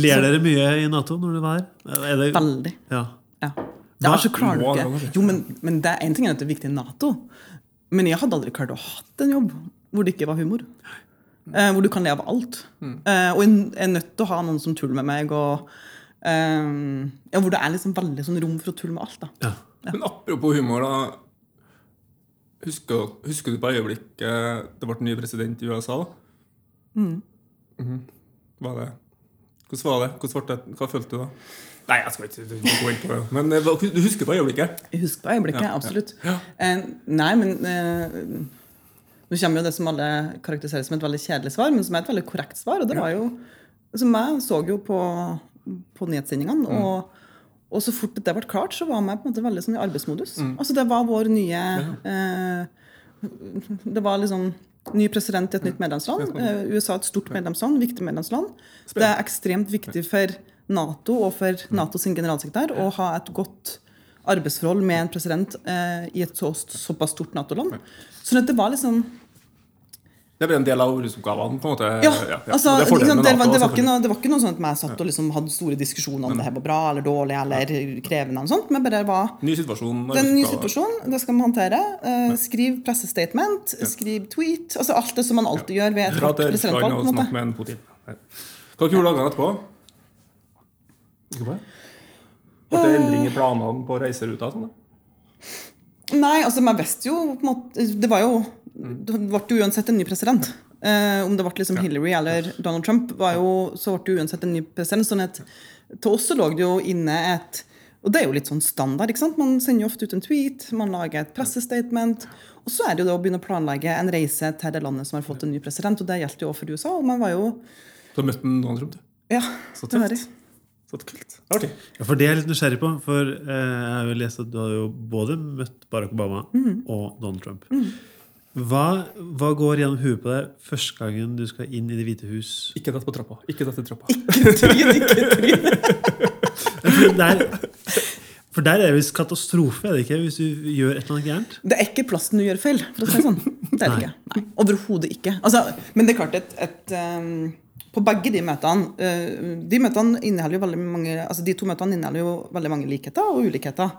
Ler dere mye i Nato når du var her? Er det, Veldig. ja. Ja. er så klarer du ikke. Jo, men, men det er en ting er at det er viktig i Nato, men jeg hadde aldri klart å ha en jobb hvor det ikke var humor. Eh, hvor du kan le av alt. Eh, og jeg er nødt til å ha noen som tuller med meg. Og, eh, ja, hvor det er liksom veldig sånn rom for å tulle med alt. da. ja. Men apropos humor, da. Husker, husker du på øyeblikket det ble ny president i USA? da? Mhm. Var det Hvordan var det? Hvordan ble det? Hva følte du da? Nei, jeg skal ikke gå inn på det. Men eh, du husker på øyeblikket? Jeg husker på øyeblikket, Ja, ja, absolutt. ja. Eh, nei, men uh, Nå kommer jo det som alle karakteriserer som et veldig kjedelig svar, men som er et veldig korrekt svar. Og det var jo Som jeg så jo på, på nyhetssendingene. Mm. Og, og så fort det ble klart, så var jeg på en måte veldig sånn i arbeidsmodus. Mm. Altså Det var vår nye eh, Det var liksom ny president i et nytt medlemsland. Eh, USA er et stort medlemsland, viktig medlemsland. Det er ekstremt viktig for Nato og for Mm. NATO sin generalsekretær å ha et godt arbeidsforhold med en president eh, i et så, såpass stort Nato-land. Så det var liksom Det ble en del av arbeidsoppgavene. på en måte. Ja, ja. altså, det med det, var, det, var ikke noe, det var ikke noe sånn at jeg satt og liksom hadde store diskusjoner om det her var bra eller dårlig eller krevende. og sånt, Men bare var Ny situasjon. det er en ny situasjon, det skal man håndtere. Uh, skriv pressestatement, skriv tweet. altså Alt det som man alltid gjør ved et Dra hardt til Russland presidentvalg. måte. snakke med en Putin. Hva gjorde du dagene etterpå? Ikke på det? Ble det endring i planene på reiseruta? Sånn, da? Nei, altså man visste jo på en måte, Det var jo Det ble uansett en ny president. Eh, om det ble liksom Hillary eller Donald Trump, var jo, så ble det uansett en ny president. sånn at Til oss så lå det jo inne et Og det er jo litt sånn standard. ikke sant? Man sender jo ofte ut en tweet, man lager et pressestatement. Og så er det jo det å begynne å planlegge en reise til det landet som har fått en ny president. Og det gjaldt jo også for USA. Og man var jo Du har møtt en Donald Trump? du? Ja, Så det var det. tøft. Så kult. Artig. Ja, for det er jeg litt nysgjerrig på. For eh, jeg har jo lest at du har jo både møtt Barack Obama og Donald Trump. Hva, hva går gjennom huet på deg første gangen du skal inn i Det hvite hus? Ikke dette på trappa. Ikke dette trappa. Tryn, ikke tryn. For der, for der er det visst katastrofe, er det ikke? Hvis du gjør et eller annet gærent? Det er ikke plassen du gjør feil, for å si det sånn. Det er det ikke. Nei, Overhodet ikke. Altså, men det er klart at, et um, på begge de møtene uh, De møtene inneholder jo veldig mange altså de to møtene inneholder jo veldig mange likheter og ulikheter.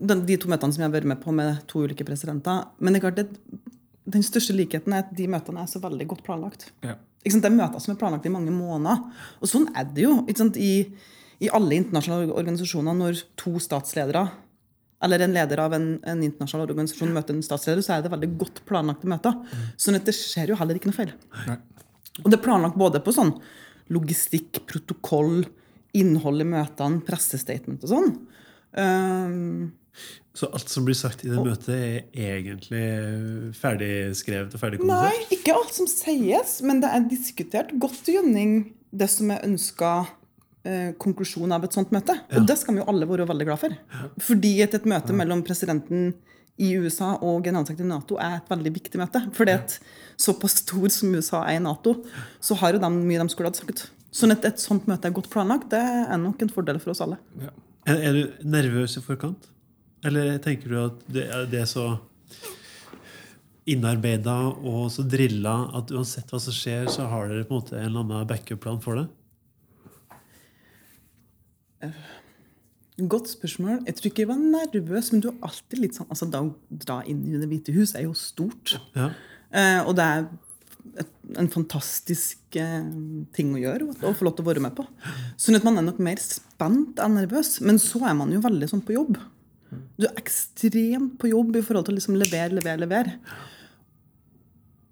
De, de to møtene som jeg har vært med på med to ulike presidenter. Men det er klart at den største likheten er at de møtene er så veldig godt planlagt. Ja. Det er møter som er planlagt i mange måneder. Og sånn er det jo. I, I alle internasjonale organisasjoner når to statsledere eller en leder av en, en internasjonal organisasjon møter en statsleder, så er det veldig godt planlagte møter. Sånn at det skjer jo heller ikke noe feil. Nei. Og det er planlagt både på sånn logistikk, protokoll, innhold i møtene, pressestatement og sånn. Um, Så alt som blir sagt i det møtet, er egentlig ferdigskrevet og ferdig Nei, ikke alt som sies, men det er diskutert godt gjennom det som er ønska eh, konklusjon av et sånt møte. Og det skal vi jo alle være veldig glad for. Fordi at et møte mellom presidenten i USA og generalsekretæren i Nato er et veldig viktig møte. Fordi at såpass stor som USA er i Nato, så har jo de mye de skulle hatt sagt. Sånn at et sånt møte er godt planlagt, det er nok en fordel for oss alle. Ja. Er, er du nervøs i forkant? Eller tenker du at det, det er så innarbeida og så drilla at uansett hva som skjer, så har dere på en måte en eller annen backup-plan for det? Godt spørsmål. Jeg tror ikke jeg var nervøs, men du er alltid litt sånn altså Da å dra inn i Det hvite hus er jo stort. Ja. Eh, og det er et, en fantastisk eh, ting å gjøre å få lov til å være med på. Sånn at man er nok mer spent enn nervøs. Men så er man jo veldig sånn på jobb. Du er ekstremt på jobb i forhold til å liksom levere, levere, levere.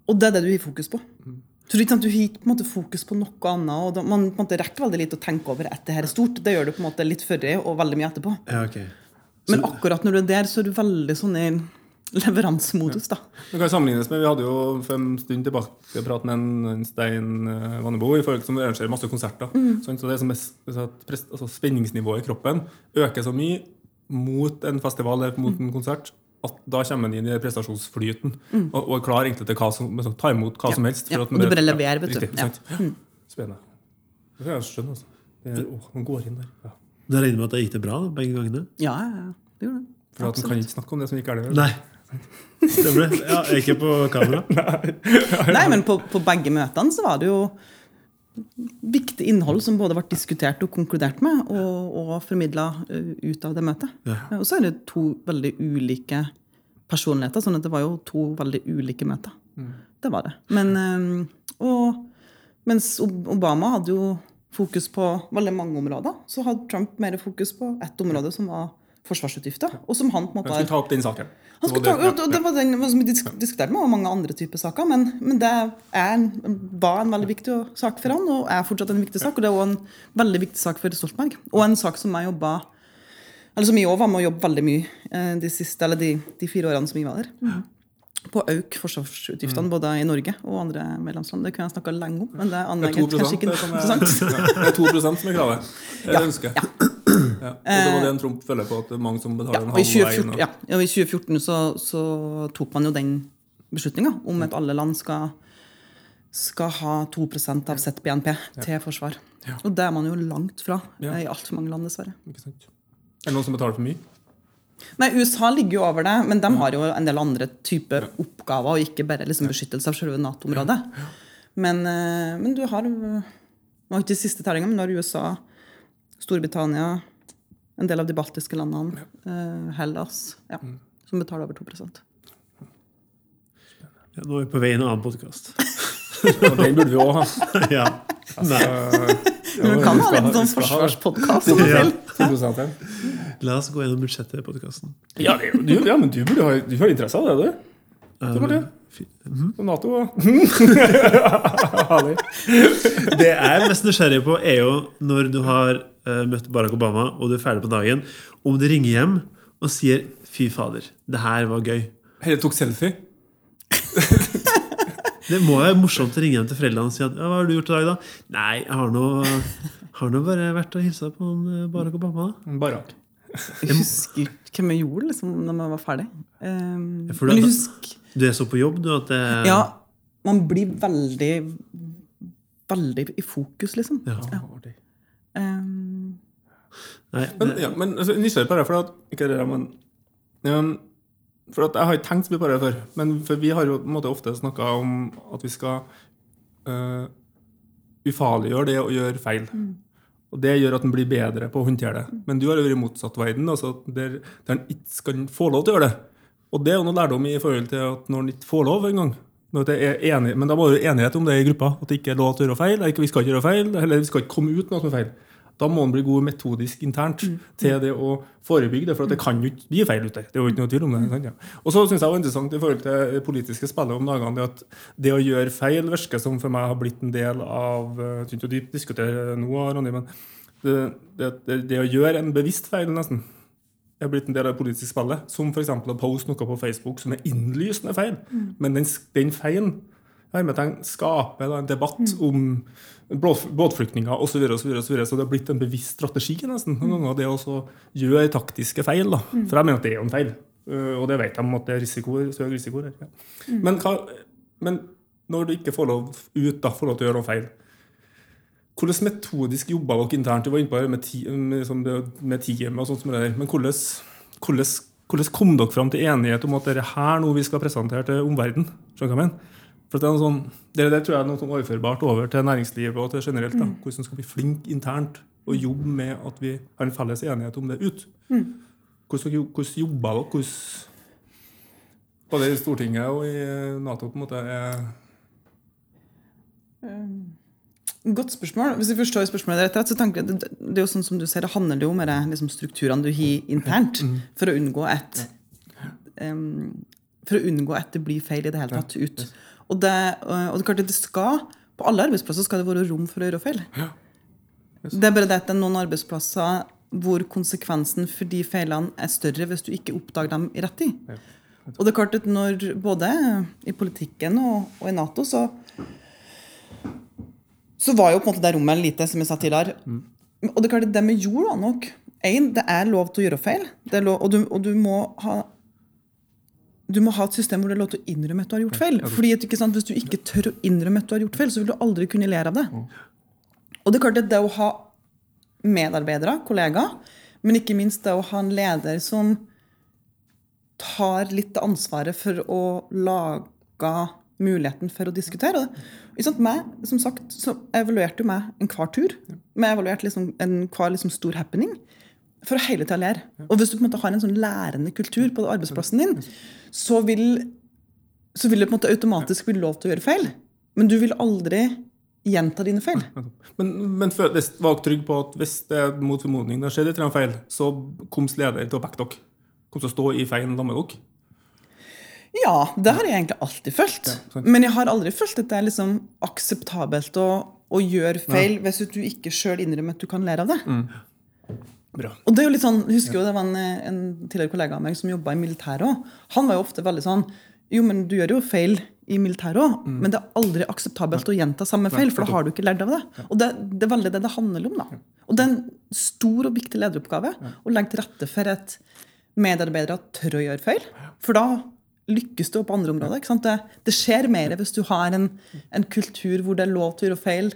Og det er det du har fokus på. Så det er ikke sant, Du har ikke på en måte fokus på noe annet. og da, Man på en måte rekker veldig lite å tenke over at det her er stort. Det gjør du på en måte litt før og veldig mye etterpå. ja, ok. Men akkurat når du er der, så er du veldig sånn i leveransemodus. da. Det kan sammenlignes med, Vi hadde jo for en stund tilbake prat med en, Stein eh, Vannebo i forhold til som arrangerer masse konserter. Sånn, så det som er, så at altså Spenningsnivået i kroppen øker så mye mot en festival eller mot en konsert at da kommer man inn i prestasjonsflyten og, og er klar egentlig til å som, liksom, ta imot hva Ja. som helst. Ja, at og du bare leverer, vet du. riktig, Ja. Ja. Spennende. Det kan jeg skjønne. altså. Det er, å, man går inn der. Ja. Du regner med at det gikk det bra begge gangene? Ja, ja, ja. Det gjorde det. For at man kan ikke snakke om det som ikke er det. Nei. Det ja, ikke på kamera. Nei, men på, på begge møtene så var det jo viktig innhold som både ble diskutert og konkludert med, og, og formidla ut av det møtet. Ja. Og så er det to veldig ulike personligheter, sånn at det var jo to veldig ulike møter. Det var det. Men, eh, og mens Obama hadde jo fokus på veldig mange områder, så hadde Trump mer fokus på ett område, som var forsvarsutgifter. Og som han på en måte Jeg skal ta opp den saken. Han skulle ta, og det var den som vi diskuterte med, og mange andre typer saker, men, men det er var en veldig viktig sak for han, og er fortsatt en viktig sak. Og det er også en veldig viktig sak for Stoltenberg. Og en sak som jeg jobba eller som jeg òg var med å jobbe veldig mye eh, de siste, eller de, de fire årene som jeg var der. På å øke forsvarsutgiftene både i Norge og andre medlemsland. Det kunne jeg snakka lenge om, men det er anlegger 2 kanskje ikke det er, interessant. det er 2 som er kravet. Det er Ja, ønsket. Ja. Og det var det en Trump følger på, at det er mange som Ja, betaler en og i halv vei. 2014, ja, og i 2014 så, så tok man jo den beslutninga om at alle land skal, skal ha 2% av sitt BNP til forsvar. Og det er man jo langt fra Ja. i altfor mange land, dessverre. Ikke sant? Er det noen som betaler for mye? Nei, USA ligger jo over det, men de har jo en del andre typer oppgaver, og ikke bare liksom beskyttelse av selve Nato-området. Men, eh, men du har Nå har ikke de siste tellinga, men du har USA, Storbritannia, en del av de baltiske landene, eh, Hellas, ja, som betaler over 2 Ja, nå er vi på vei inn i en annen podkast. Og den burde vi òg ha. Ja. Altså, Men vi kan ha litt sånn forsvarspodkast. Ja. 10% La oss gå gjennom budsjettet i podkasten. Ja, det, du, ja, men du burde ha, du har interesse av det, du. Det var det. Og Nato og Det jeg er mest nysgjerrig på, er jo når du har eh, møtt Barack Obama, og du er ferdig på dagen, om du ringer hjem og sier 'fy fader, det her var gøy'. Hele tok selfie. Det må være morsomt å ringe hjem til foreldrene og si at ja, 'hva har du gjort i dag', da? 'Nei, jeg har nå, har nå bare vært og hilsa på han, eh, Barack Obama'. da. Barak. Jeg husker hvem jeg gjorde liksom, når jeg var ferdig. Um, Ja, men husk Du er så på jobb, du, at det Ja, man blir veldig Veldig i fokus, liksom. Ja. artig. Um, Nei, Men, ja, men altså, nysgjerrig på det, for at Ikke det, men um, For at Jeg har ikke tenkt så mye på det før. Men for vi har jo på en måte ofte snakka om at vi skal uh, ufarliggjøre det å gjøre feil. Og Det gjør at en blir bedre på å håndtere det. Men du har jo vært i motsatt verden, altså der, der en ikke skal få lov til å gjøre det. Og det er jo noe lærdom i forhold til at når en ikke får lov engang enig, Men da må det være enighet om det i gruppa. At det ikke er lov til å gjøre feil. ikke- Vi skal ikke gjøre feil, eller vi skal ikke komme ut med noe som er feil. Da må en bli god metodisk internt til det å forebygge det. For at det kan jo ikke bli feil ute. Det er jo ikke noe tvil om det. sant, Ja. Og så syns jeg det var interessant i forhold til det politiske spillet om dagene det at det å gjøre feil virker som for meg har blitt en del av eh, Jeg syns jo de diskutere nå, Ronny, men det, det, det, det å gjøre en bevisst feil, nesten, er blitt en del av det politiske spillet. Som f.eks. å poste noe på Facebook som er innlysende feil. Men den, den feilen hermetegn, skape da, en debatt om båt- båtflyktninger osv. Så, videre, og så, videre, og så, videre. så det har blitt en bevisst strategi nesten. Noen ganger det å gjøre taktiske feil. da. For jeg mener at det er jo en feil. Uh, og det vet de at det er risikoer, så høy risiko der. Ja. Men, hva, men når du ikke får lov ut, da, får lov til å gjøre noe feil hvordan metodisk jobba dere internt? Du var inne på med, ti, med, sånn med og sånt som det der. Men hvordan, hvordan, hvordan kom dere fram til enighet om at det er her nå vi skal presentere til omverdenen? Skjønner du hva jeg mener? For det, er noe sånn, det, det tror jeg er noe sånn overførbart over til næringslivet og til generelt. da. Hvordan skal vi bli flinke internt og jobbe med at vi har en felles enighet om det ut? Hvordan, dere- hvordan jobba dere? Hvordan, både i Stortinget og i Nato på en måte er Godt spørsmål. Hvis jeg forstår spørsmålet rett, så tenker jeg, det, det er jo sånn som du ser, det handler jo om de liksom, strukturene du har internt for å unngå et um, For å unngå at det blir feil i det hele tatt ut. Og det, og det klart at det skal På alle arbeidsplasser skal det være rom for å gjøre feil. Det er bare det at det er noen arbeidsplasser hvor konsekvensen for de feilene er større hvis du ikke oppdager dem i rett tid. Og det er klart at når både i politikken og, og i Nato så så var jo på en måte det rommet lite, som jeg sa tidligere. Og det er klart det med jord var nok en, Det er lov til å gjøre feil. Det er lov, og, du, og du må ha du må ha et system hvor det er lov til å innrømme at du har gjort feil. Fordi at, sant, Hvis du ikke tør å innrømme at du har gjort feil, så vil du aldri kunne lære av det. Og det er klart at det å ha medarbeidere, kollegaer, men ikke minst det å ha en leder som tar litt ansvaret for å lage muligheten for å diskutere. det. Meg, som sagt, så evaluerte jo meg enhver tur. Vi evaluerte liksom enhver liksom stor happening for å hele tida lære. Og hvis du på en måte har en sånn lærende kultur på arbeidsplassen din, så vil, så vil det på en måte automatisk bli lov til å gjøre feil. Men du vil aldri gjenta dine feil. Men, men var dere trygge på at hvis det mot formodning det skjedde et eller annet feil, så kom leder til å backe dere? Kom til å stå i feilen sammen med dere? Ja, det har jeg egentlig alltid følt. Men jeg har aldri følt at det er liksom akseptabelt å, å gjøre feil hvis du ikke sjøl innrømmer at du kan lære av det. Bra. Og det er jo litt sånn, jeg husker jo det var en, en tidligere kollega av meg som jobba i militæret òg. Han var jo ofte veldig sånn Jo, men du gjør jo feil i militæret òg, men det er aldri akseptabelt å gjenta samme feil, for da har du ikke lært av det. Og det, det er veldig det det handler om. da. Og det er en stor og viktig lederoppgave å legge til rette for at medarbeidere tør å gjøre feil. For da lykkes du på andre områder. Det, det skjer mer hvis du har en, en kultur hvor det er lov til å gjøre feil,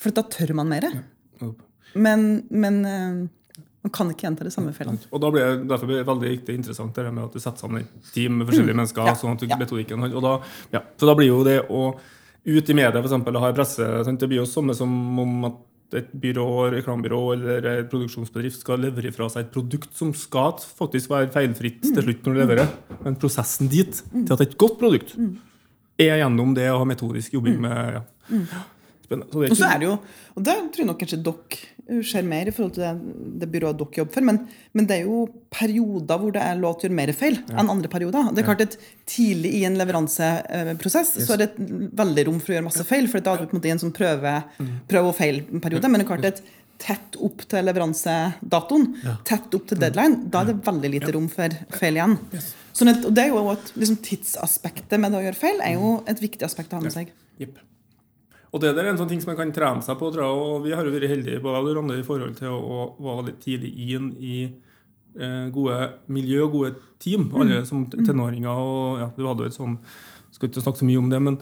for da tør man mer. Men, men eh, man kan ikke gjenta de samme feilene. Og da blir det, Derfor blir det veldig viktig interessant det med at du setter sammen et team med forskjellige mennesker. Mm. Ja. sånn at du, Ja. metodikken, og da, ja. Så da blir jo det å ut i media for eksempel, og ha i presse? Det blir jo samme som om at et byrå, reklamebyrå eller en produksjonsbedrift skal levere fra seg et produkt som skal faktisk være feilfritt til slutt når du leverer. Men prosessen dit, til at et godt produkt, er gjennom det å ha metodisk jobbing med ja. Spennende. Så det er Og så er det jo, og det tror jeg nok kanskje dere ser mer i forhold til det, det byrået dere jobber for, men, men det er jo perioder hvor det er lov til å gjøre mer feil enn andre perioder. Det er klart at Tidlig i en leveranseprosess så er det et veldig rom for å gjøre masse feil, for da er du på en måte i en sånn prøve, prøve og feil-periode. Men det er klart at tett opp til leveransedatoen, tett opp til deadline, da er det veldig lite rom for feil igjen. Sånn at, og det er jo at liksom, Tidsaspektet med det å gjøre feil er jo et viktig aspekt å ha med seg. Jepp. Og det der er en sånn ting som man kan trene seg på, tror jeg, og vi har jo vært heldige både jeg og Rande i forhold til å, være litt tidlig inn i eh, gode miljø og gode team, alle som tenåringer. og ja, Du hadde jo et sånn Skal ikke snakke så mye om det, men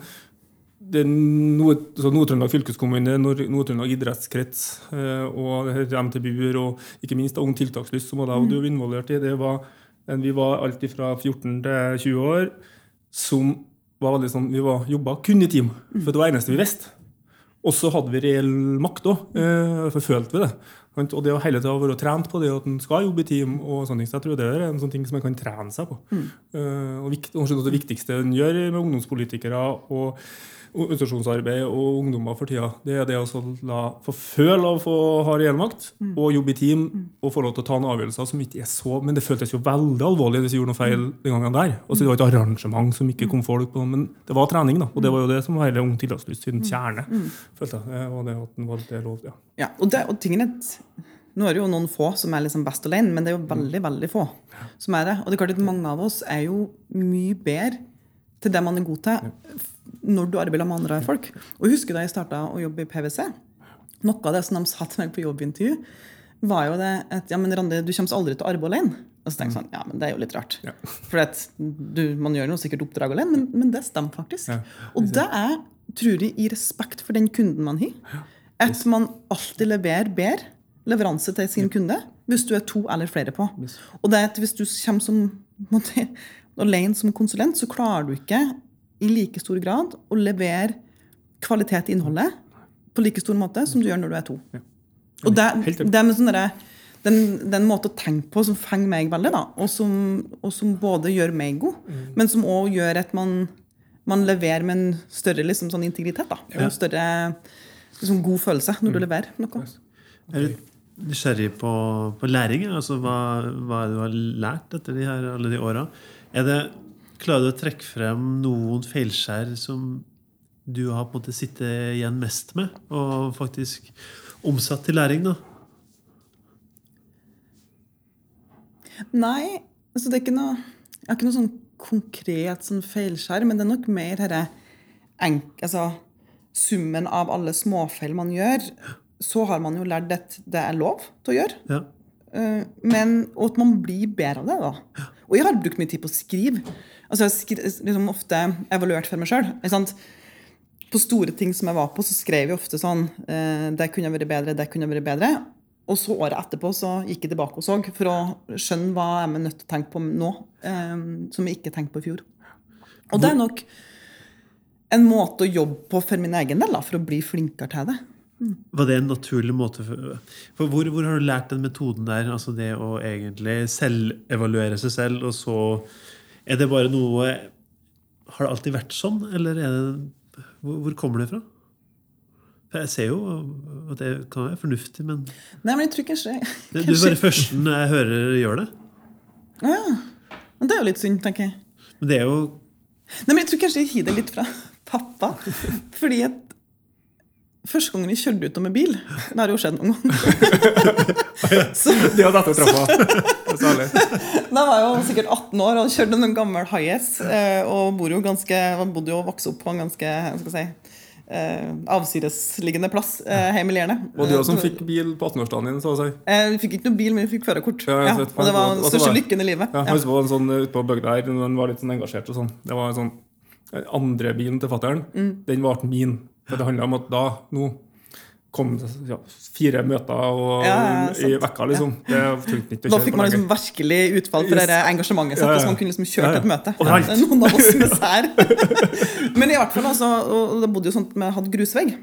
det er Nord- så Nord-Trøndelag fylkeskommune, Nord- Nord-Trøndelag idrettskrets eh, og MTBU-er og ikke minst Ung tiltakslyst, som også du var involvert i. det var Vi var alt fra 14 til 20 år som var veldig sånn, Vi var, jobba kun i team, for det var det eneste vi visste. Og så hadde vi reell makt òg, eh, for følte vi det. Og det å hele tida være trent på det at en skal jobbe i team, og sånne ting, så jeg tror det er en sånn ting som en kan trene seg på. Mm. og kanskje det viktigste en gjør med ungdomspolitikere og organisasjonsarbeid og ungdommer for tida, det er det å la få føle å få ha reell mm. og jobbe i team og få lov til å ta noen avgjørelser som ikke er så Men det føltes jo veldig alvorlig hvis vi gjorde noe feil den gangen der. Altså, det var et arrangement som ikke kom folk på, men det var trening, da. Og det var jo det som var hele Ung tiltakslyst sin kjerne, følte jeg. Eh, Og det at den var det lov, ja. Ja, og, det, og tingen er Nå er det jo noen få som er liksom best alene, men det er jo veldig veldig få som er det. Og det er klart at mange av oss er jo mye bedre til det man er god til, når du arbeider med andre folk. Og jeg husker Da jeg starta å jobbe i PwC, noe av det som de sa til meg på jobbintervju, var jo det at ja, men Randi, du kommer aldri til å arbeide alene. Og så tenkte jeg sånn, ja, men det er jo litt rart. Ja. For at du, man gjør jo sikkert oppdrag alene, men, men det stemmer faktisk. Ja, og det er, tror jeg, i respekt for den kunden man har. At man alltid leverer bedre leveranse til sin kunde hvis du er to eller flere på. Og det er at hvis du kommer som måtte, alene som konsulent, så klarer du ikke i like stor grad å levere kvalitet i innholdet på like stor måte som du gjør når du er to. Og det, det med sånn derre den, den måten å tenke på som fenger meg veldig, da, og som, og som både gjør meg god, men som òg gjør at man, man leverer med en større liksom, sånn integritet. Da, en større liksom, god følelse når du leverer noe. Er du nysgjerrig på, på læring. Altså hva, hva du har lært etter de her, alle de åra? Er det, klarer du å trekke frem noen feilskjær som du har på en måte sittet igjen mest med, og faktisk omsatt til læring? da? Nei, altså det er ikke noe Jeg har ikke noe sånn konkret sånn feilskjær, men det er nok mer herre altså, Summen av alle småfeil man gjør, så har man jo lært at det er lov til å gjøre. Ja. Eh, Men, og at man blir bedre av det. da. Og jeg har brukt mye tid på å skrive. Altså, jeg har liksom ofte evaluert for meg sjøl. På store ting som jeg var på, så skrev jeg ofte sånn eh, Det kunne vært bedre, det kunne vært bedre. Og så året etterpå så gikk jeg tilbake og så for å skjønne hva jeg er nødt til å tenke på nå, eh, som jeg ikke tenkte på i fjor. Og det er nok en måte å jobbe på for min egen del, for å bli flinkere til det. Var det en naturlig måte for, for hvor, hvor har du lært den metoden der? Altså det å egentlig selvevaluere seg selv, og så Er det bare noe Har det alltid vært sånn, eller er det Hvor, kommer det fra? Jeg ser jo at det kan være fornuftig, men Nei, men jeg tror kanskje, det, du er bare førsten jeg hører gjør det. Ja, men det er jo litt synd, tenker jeg. Men det er jo Nei, men jeg tror kanskje jeg har det litt fra pappa. Fordi at første gangen vi kjørte ut med bil Det har jo skjedd noen ganger. Så Det var dette jeg Det herlig. Da var jeg jo sikkert 18 år og kjørte en gammel Hiace. eh, Og bor jo ganske, bodde jo og vokste opp på en ganske hva skal jeg si, eh, avsidesliggende plass eh, hjemme i Lierne. Og du som fikk bil på 18-årsdagen din, så å si. Eh, Vi fikk ikke noe bil, men vi fikk førerkort. Ja, Ja, og det var den største var- lykken i livet. Ja, Ja. husker på en sånn eh, ute på bygda her, den var litt sånn engasjert og sånn. Det var en sånn eh, andre bilen til fattern. Mm. Den ble min. For det handla om at da, nå kom ja, fire møter og, Ja, ja, i vekka, liksom. Det trengte ikke å Da fikk man liksom virkelig utfall for det engasjementet sitt. Så man kunne liksom til et møte. Det er Noen av oss er sær. Men i hvert fall, altså, og det bodde jo at vi hadde grusvegg.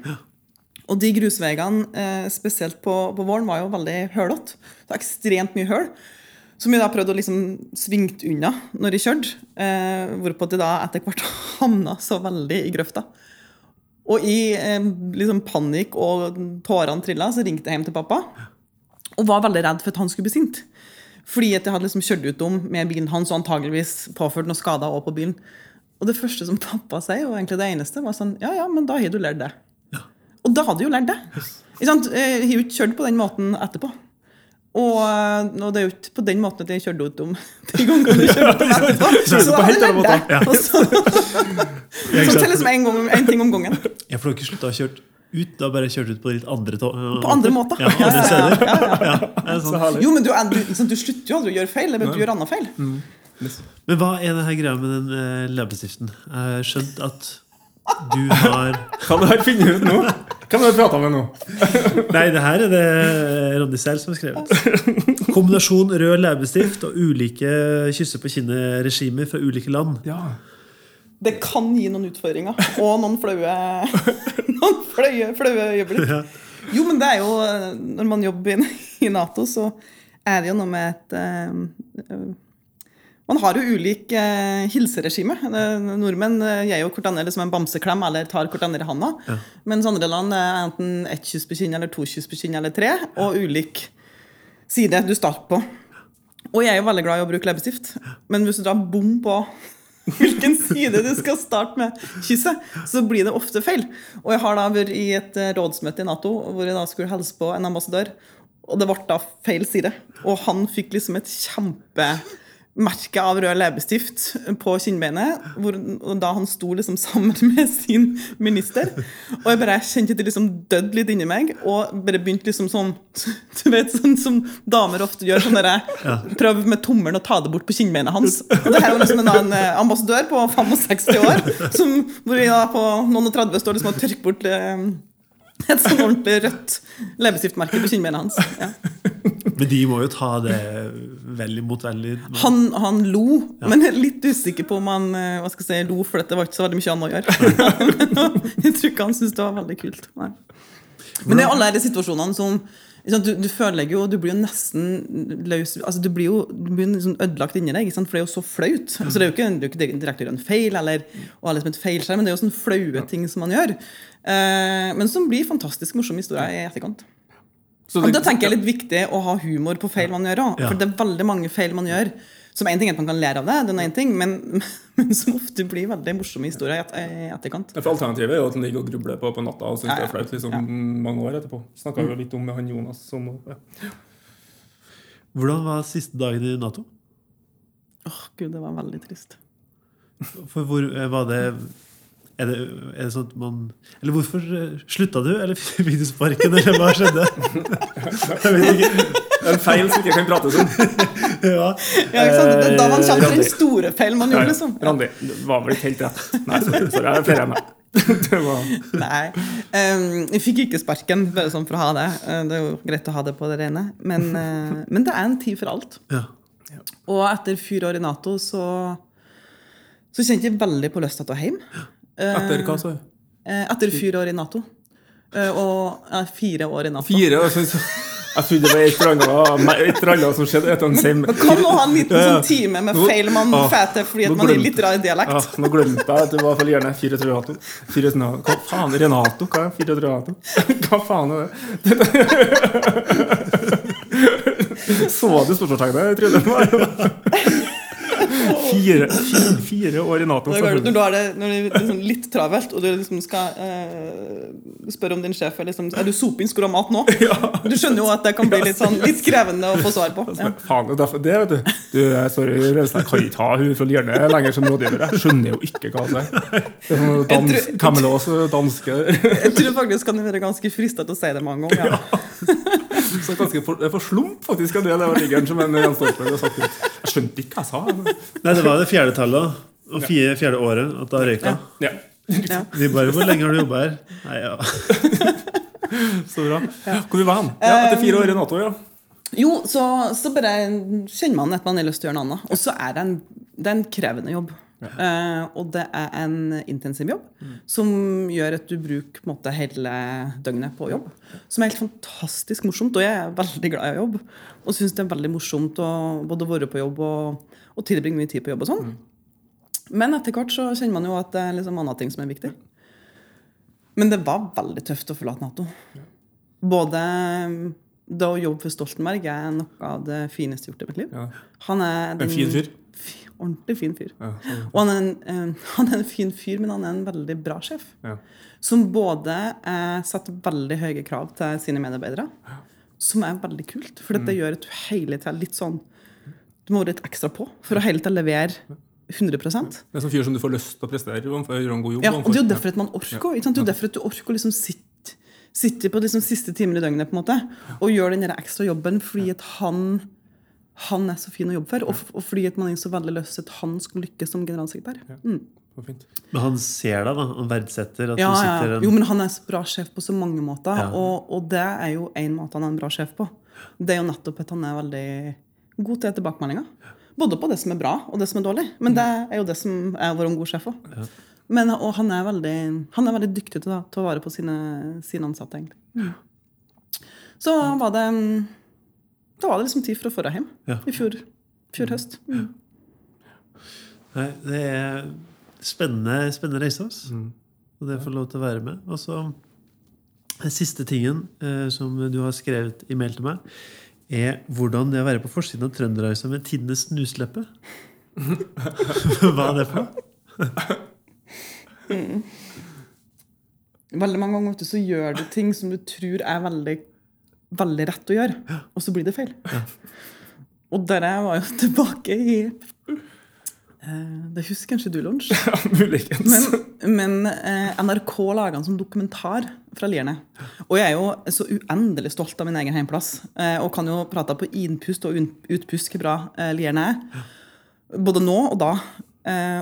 Og de grusveggene, eh, spesielt på, på våren, var jo veldig hølete. Ekstremt mye høl. Som jeg da prøvde å liksom svinge unna når jeg kjørte. Eh, hvorpå de da etter hvert havna så veldig i grøfta. Og i eh, liksom panikk og tårene trilla, så ringte jeg hjem til pappa. Og var veldig redd for at han skulle bli sint. Fordi at jeg hadde liksom kjørt ut om med bilen hans og antageligvis påført noen skader også på bilen. Og det første som pappa sier, og egentlig det eneste, var sånn Ja, ja, men da har du lært det. Og da hadde jeg jo lært det. Ikke sant? Jeg har jo ikke kjørt på den måten etterpå. Og, og det er jo ikke på den måten at jeg kjørte ut om de gangene du kjørte ut etterpå. Så da hadde jeg lært så, så til liksom en, gang, en ting om gangen. Ja, for du har ikke slutta å kjøre ut, du har bare kjørt ut på litt andre tog? På andre måter. Ja, andre steder. Ja, ja, sånn. Jo, men du, du, liksom, du slutter jo aldri å gjøre feil. Bare du gjør andre feil. Men hva er det her greia med den uh, leppestiften? Jeg har skjønt at du har Hva du har funnet ut nå? Hvem har du prata med nå? Nei, det her er det Ronny selv som har skrevet. Kombinasjon rød leppestift og ulike kysse på kinnet-regimer fra ulike land. Ja. Det kan gi noen utfordringer. Og noen flaue, noen flaue, flaue øyeblikk. Jo, men det er jo Når man jobber i, i Nato, så er det jo noe med et eh, Man har jo ulik eh, hilseregime. Eh, Nordmenn eh, gir jo hverandre liksom en bamseklem eller tar hverandre i handa. Mens andre land er enten ett kyss på kinnet eller to kyss på kinnet eller tre. Og ulik side du starter på. Og jeg er jo veldig glad i å bruke leppestift, men hvis du drar bom på hvilken side du skal starte med kysset, så blir det ofte feil. Og jeg har da vært i et eh, rådsmøte i Nato hvor jeg da skulle hilse på en ambassadør, og det ble da feil side. Og han fikk liksom et merke av rød leppestift på kinnbeinet. Hvor, da han sto liksom sammen med sin minister. Og jeg bare kjente det liksom døde litt inni meg. Og bare begynte liksom sånn Du vet, sånn som damer ofte gjør. sånn ja. Prøv med tommelen å ta det bort på kinnbeinet hans. Og det her var liksom en, en ambassadør på 65 år som, hvor vi da på noen og 30 står liksom og tørker bort eh, et sånn ordentlig rødt leppestiftmerke på kinnbeinet hans. Ja. Men de må jo ta det veldig mot veldig Han, han lo, men jeg er litt usikker på om han eh, hva skal jeg si, lo, for det var ikke så veldig mye annet å gjøre. jeg tror ikke han syntes det var veldig kult. Nei. Men det er alle disse situasjonene som du, du føler jo, du blir jo nesten løs altså Du blir jo du blir liksom ødelagt inni deg, for det er jo så flaut. Altså, det er jo ikke, det er jo ikke direkte å gjøre en feil, eller å ha liksom et feilskjerm, men det er jo sånne flaue ting som man gjør. Eh, men som blir fantastisk morsomme historier i etterkant. Så det- da tenker jeg litt viktig å ha humor på feil man gjør òg. For det er veldig mange feil man gjør. Som en ting er at man kan lære av det, den er en ting, men, men som ofte blir veldig morsomme historier i et- i etterkant. For Alternativet er jo at han ligger og grubler på på natta og syns Ja, det er flaut liksom, Ja. mange år etterpå. Snakka jo litt om med han Jonas. Som, ja. Hvordan var siste dagen i Nato? Åh, Gud, det var veldig trist. For hvor eh, var det er det, er det sånn at man Eller hvorfor eh, slutta du, eller fikk du sparken, eller hva skjedde? Jeg vet ikke. Det er en feil som ikke kan prates om. Ja. Ja, ikke sant? Det da man kjente til den store feil man gjorde, liksom. Randi, det var vel ikke helt rett. Nei, sorry. sorry jeg feirer meg. Det var Nei. Um, jeg fikk ikke sparken, bare sånn for å ha det. Uh, Det er jo greit å ha det på det rene. Men, uh, men det er en tid for alt. Ja. Og etter fire år i Nato så, så kjente jeg veldig på lyst til å hjem. Eh, Etter hva, sa du? eh, Etter fire år i Nato. Eh, Og eh, fire år i Nato. Fire? Jeg synes- jeg trodde det var et eller annet, et som skjedde. Man kan nå ha en liten sånn time med feil man Ah, får fordi at man er litt rar i dialekt. Ja, nå glemte jeg at det var for gjerne fire Renato. Fire Renato. Hva faen Renato? Hva er fire Renato? Hva faen er det? Så du spørsmålstegnet i trynet på Fire, fire, fire år i Nato. Når du, når, du har det, når det er liksom litt travelt, og du liksom skal eh, spørre om din sjef er liksom, Er du soping, skal du ha mat nå? Du skjønner jo at det kan bli litt, sånn, litt krevende å få svar på. Ja. Faen, det er det, vet du. du sorry, jeg kan ikke ha hun fra Lierne lenger som rådgiver. Jeg skjønner jo ikke hva det er. Det dans, Jeg tror- Camelot danske Jeg tror faktisk kan være ganske frista til å si det mange ganger. Ja. Så ganske for, Det er for slump, faktisk, av det det var liggeren som en Jan Stoltenberg har sagt. ut. Jeg skjønte ikke hva jeg sa. Nei, det var det fjerde tallet, og fire, fjerde året at da røyka. Ja, Ja. Vi bare Hvor lenge har du jobba her? Nei, ja. så bra. Hvor vi var hen? Ja, etter fire år i Nato, ja. Jo, så, så bare kjenner man at man har lyst til å gjøre noe annet. Og så er det en, det er en krevende jobb. Eh, og det er en intensiv jobb som gjør at du bruker måte, hele døgnet på jobb. Som er helt fantastisk morsomt. Og jeg er veldig glad i å jobbe. Og syns det er veldig morsomt å både være på jobb og, og tilbringe mye tid på jobb og sånn. Men etter hvert så kjenner man jo at det er liksom andre ting som er viktig. Men det var veldig tøft å forlate Nato. Både det å jobbe for Stoltenberg er noe av det fineste jeg har gjort i mitt liv. Ja. Han er En fin fyr. Ordentlig fin fyr. Ja, sånn. Og han er, en, han er en fin fyr, men han er en veldig bra sjef. Ja. Som både eh, setter veldig høye krav til sine medarbeidere, som er veldig kult. For Mm. det gjør at du hele tida litt sånn Du må være litt ekstra på for å hele tida levere 100% Det er en sånn fyr som du får lyst til å prestere overfor, gjøre en god jobb Ja, og det er jo derfor at man orker. Det er jo derfor at du orker å liksom sitte, sitter på liksom siste timen i døgnet på en måte, og gjøre den ekstra jobben fordi at han han er så fin å jobbe for, og, og fordi at man er så veldig lyst til at han skal lykkes som generalsekretær. Mm. Fint. Men han ser deg, da. Han verdsetter at Ja, du sitter en Jo, men han er så bra sjef på så mange måter, Ja. og, og det er jo én måte han er en bra sjef på. Det er jo nettopp at han er veldig god til tilbakemeldinger. Både på det som er bra, og det som er dårlig. Men det er jo det som er vår god sjef òg. Men, og han er, veldig, han er veldig dyktig til å ta vare på sine, sine ansatte, egentlig. Mm. Så var det Da var det liksom tid for å dra hjem Ja. i fjor, fjor høst. Mm. Nei, det er spennende, spennende reise. Altså. Og det får lov til å være med. Og så den siste tingen eh, som du har skrevet i mail til meg, er hvordan det å være på forsiden av Trønderavisa med tidenes snusleppe. Hva er det for noe? Veldig mange ganger så gjør du ting som du tror er veldig, veldig rett å gjøre, og så blir det feil. Og dere var jo tilbake i eh, Det husker kanskje du, Lunsj? Ja, muligens. Men, men eh, NRK laga en sånn dokumentar fra Lierne. Og jeg er jo så uendelig stolt av min egen heimplass. Eh, og kan jo prate på innpust og utpust hvor bra Lierne er. Både nå og da.